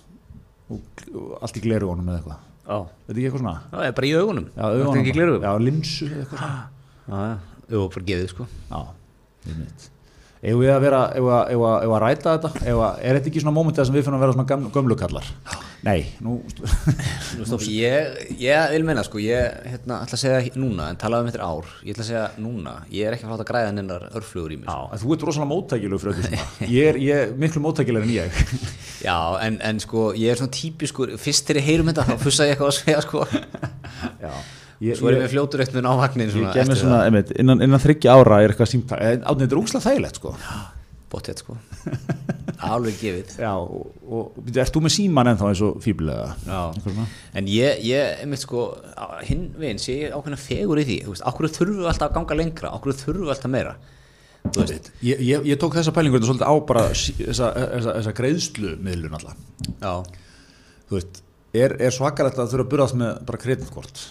allt í gleru honum eða eitthvað. Já, Veit ekki eitthvað svona? það er bara í augunum Já, Það er augunum ekki bara. glerugum Já, linsu eða eitthvað svona. Já, já, bara gefið sko Já, ég veit. Ef við að vera, ef að, ef að, ef að ræta þetta, ef að, er þetta ekki svona mómentið sem við finnum að vera svona göm, gömlukallar? Nei, nú, Nú, ég, ég vil meina sko, ég hérna, ætla að segja núna, en talaðum eftir ár, ég ætla að segja núna, ég er ekki að fara að græða nennar örflugur í mig. já, þú ert rosalega móttækilegu fyrir öllu svona. Ég er, ég er miklu móttækilegur en ég. Já, en, en sko, ég er svona típiskur, fyrst þegar ég heyrum þetta, þá fussa ég eitthvað að segja sko, Já, ég, svo erum við fljótur eftir með á vagnin ég svona gef mér eftir svona, einmitt, innan, innan þryggja ára er eitthvað símtæk, átnið þetta er úkslega þægilegt, sko. bóttið sko, alveg gefið. Já, og, og ert þú með síman ennþá eins og svona? en ég, ég, einmitt sko, hinn veginn sé ákveðna fegur í því, okkur þurfum við alltaf að ganga lengra, okkur þurfum við alltaf meira, veist, Ég, ég, ég tók þessa pælingu þetta svolítið á bara þessa, þessa, þessa greiðslu miðlun alltaf. Þú veist, er, er svakalegt að þurfa að burðast með bara kreditkort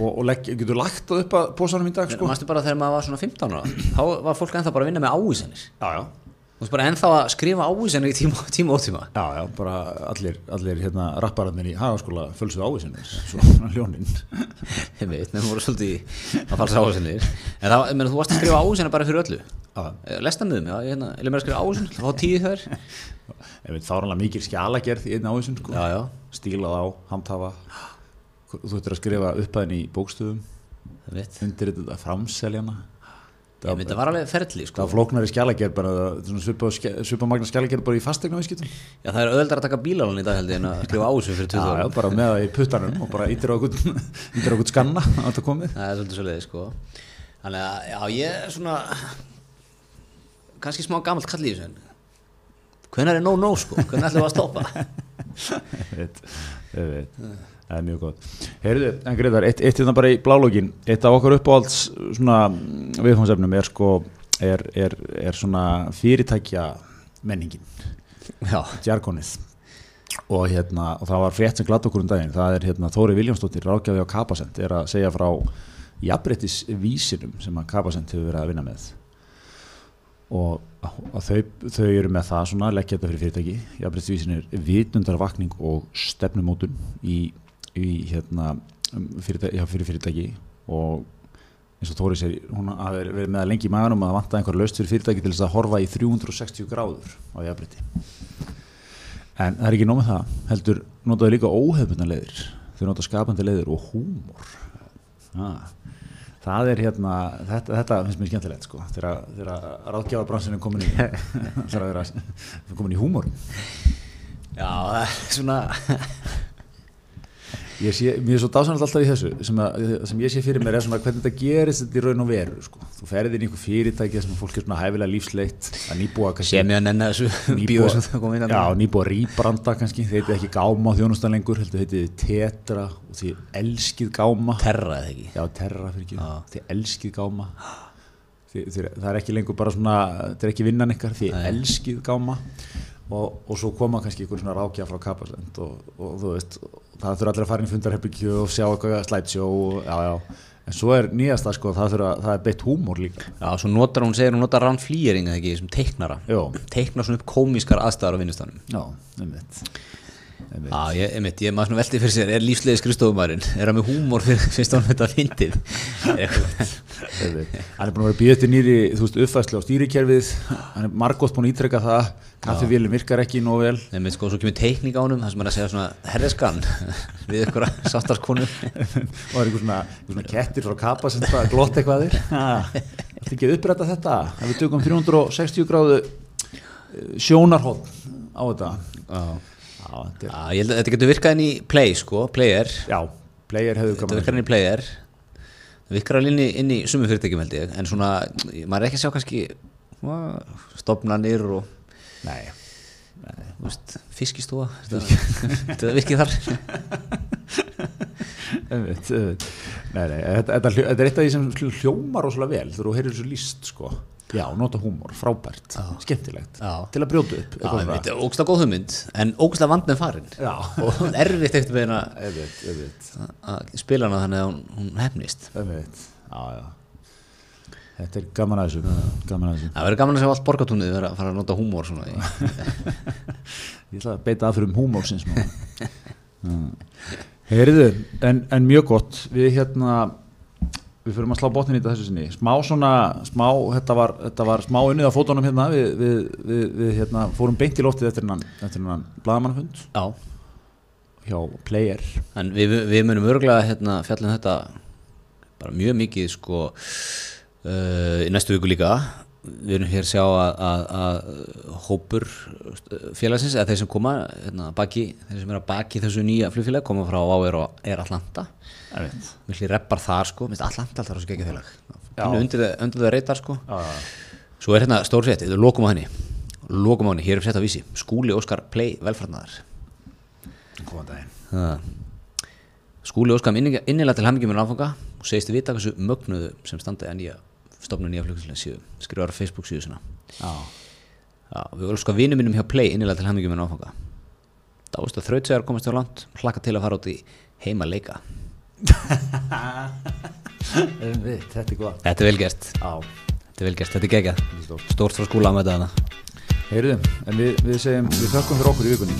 og, og legg, getur lagt það upp að pósanum í dag, sko? Manstu bara þegar maður var svona 15 ára, þá var fólk ennþá bara að vinna með ávísanir. Já, já. Þú veist bara ennþá að skrifa ávísanir í tíma, tíma og tíma. Já, já, bara allir, allir hérna rappararnir í hagaskóla fölsuð ávísinni, svo ljónin. Ég veit, þeim voru svolítið að falsa ávísanir. En það, menn, þú varst að skrifa ávísanir bara fyrir öllu. Já, Lesta með já, ég hérna, leið mér að skrifa ávísanir, það fá tíu þær. ég veit, þá er alveg mikil skjalagerð í einn ávísin, sko. Já, já, Stílað á, handhafa, þú ættir að skrifa upphæðin í bókstöðum, það myndi að var alveg ferli, Það sko. var flóknari skjalagerð bara, svipa, svipa magna skjalagerð bara í fastegna viðskiptum. Já, það er öðvöldar að taka bílalun í dag held ég en að skrifa ávísanir fyrir 20 Já, já, ára. bara með það í puttanum og bara ítir á okkur, skanna á þetta komið. Það er svolítið svolítið, sko. Þannig að, já, ég er svona, kannski smá gamalt kall í þessu, hvenær er no no, sko? Hvenær ætlum við að stoppa? Ég veit, það er mjög gott. Heyrðu, en Gretar, eitt, hérna bara í blálógin, eitt af okkar uppáhalds svona viðfónsefnum er sko, er, er, er svona fyrirtækja menningin, Já, jargonið. Og hérna, og það var frétt sem glatt okkur um daginn, það er hérna Þóri Viljámsdóttir, rákjafi á Kapasend, er að segja frá jafnbrettisvísinum sem að Kapasend hefur verið að vinna með. Og að þau, þau eru með það svona leggja þetta fyrir fyrirtæki. Jafnbrettisvísin er vitundarvakning og stefnumótun í, í hérna um, fyrirtæki, já, fyrir fyrirtæki og eins og Tóri segir, hún hafi verið með það lengi í maganum að það vantaði einhver löst fyrir fyrirtæki til þess að horfa í 360 gráður á jafnbretti en það er ekki nóg með það heldur notaðu líka óhefbundna leiðir. Þau nota skapandi leiðir og húmor. Ah. það er hérna þetta, þetta finnst mér skemmtilegt sko þegar, ráðgjáðarbransin er komin í þegar að- komin í húmor. Já, það er svona, ég sé, mér er svo dásanlega alltaf í þessu sem, að, sem ég sé fyrir mér er svona hvernig þetta gerist þetta í raun og veru sko. þú ferðir inn í einhver fyrirtæki sem fólk er svona hæfilega lífsleitt að nýbúa kannski inn já, nýbúa rýbranda kannski þeir heiti ekki gáma á þjónustan lengur heldur heiti tetra og því elskið gáma terra eða ekki já, terra fyrir ekki, Já. því elskið gáma því, því, það er ekki lengur bara svona þetta er ekki vinnan ykkar, því Nei. elskið gáma og, og svo koma kannski einhver svona rákja frá kapasend og, og þú veist, það þurfa allir að fara inn í fundarherbyggju og sjá eitthvað slætsjó en svo er nýjasta sko, það, þurfa, það er beitt húmor líka. Já, svo notar hún, segir hún notar Rán Flýring eða ekki, sem teiknara. Teiknar svona upp komískar aðstæðar á vinnustanum já, einmitt einmitt Já, ég, einmitt, ég maður svona velti fyrir sér, er lífslega skrifstofumærin, er hann með húmór fyrir, finnst hann þetta fyndið? Einmitt. hann er búin að vera býðið til nýri þú veist, uppfæslu á stýrikerfið hann er margótt búin að ítrekka það kaffivélum virkar ekki nóg vel Einmitt, sko, svo kemur teikning á honum, það sem er að segja svona, herreskan, við ykkur sáttarskonu. og það er einhver svona, svona kettir frá kappa sem það glott eitthvað þér Það er ekki að uppræta þetta að við tökum 360 gráðu eh, sjónarhótt á þetta Já. Þetta er, Já, ég held að þetta getur virkað inn í play, sko, player, já player hefur þetta gaman virkar inn í player, virkar alveg inn í, inn í sumu fyrirtækjum held ég. En svona, maður er ekki að sjá kannski stofnanir og Nei, þú veist, fiskistofa þetta virkið þar. Nei, nei, þetta, þetta, þetta er eitt af því sem hljómar rosalega vel þegar þú heyrir þessu líst sko. Já, nota húmor, frábært, skemmtilegt Já. til að brjóta upp Já, þetta er ógstlega góð hugmynd en ógstlega vand með farin Já. og erfitt eftir einmitt, að spila hana þannig að hún, hún hefnist Já, já. Þetta er gaman að að þessu. Það verður gaman að sjá allt borgatúnið vera að fara að nota húmor Ég ætla að beita aðfyrir um húmórsins Heyriðu, en, en mjög gott. Við hérna við fyrir að slá botnin í þetta þessu sinni. Smá svona, smá, þetta var, þetta var smá unnið á fótunum hérna við, við, við, við hérna, fórum beint í loftið eftir hennan, eftir hennan blaðamannfund Já, hjá Player. En við, við munum örgulega hérna, fjallin þetta bara mjög mikið sko uh, í næstu viku líka við erum hér að sjá að, að, að hópur félagsins eða þeir sem koma hérna, baki, þeir sem er að baki þessu nýja flugfélag koma frá Áver og er Atlanta. Villi reppar þar sko, minnst Atlanta alltaf svo geggjað félag. Já. Pínu undir, undir það reytar sko. Já, já, Svo er hérna stór sett, þetta er lokum á henni. Lokum á henni, hér er sett á vísi. Skúli Óskar Play velfarnaðar. Góðan daginn. Skúli Óskar innilega til hamingjum með áfanga og segist þið vita hversu mögnuðu sem standa að nýja stofnun nýja flugfélag síðu skrifar á Facebook síðu Já, við vorum sko vinum minnum hjá Play innilega til hamingjum með áfanga þá veistu að þrautsegar komast hjá land hlakka til að fara út í heima leika. Einmitt, þetta er góð Þetta er vel gert, Já, þetta er vel gert, þetta er geggjað. Stórt. Frá skúla að mæta hana Heyriðu, en við, við segjum, við þökkum fyrir okkur í vikunni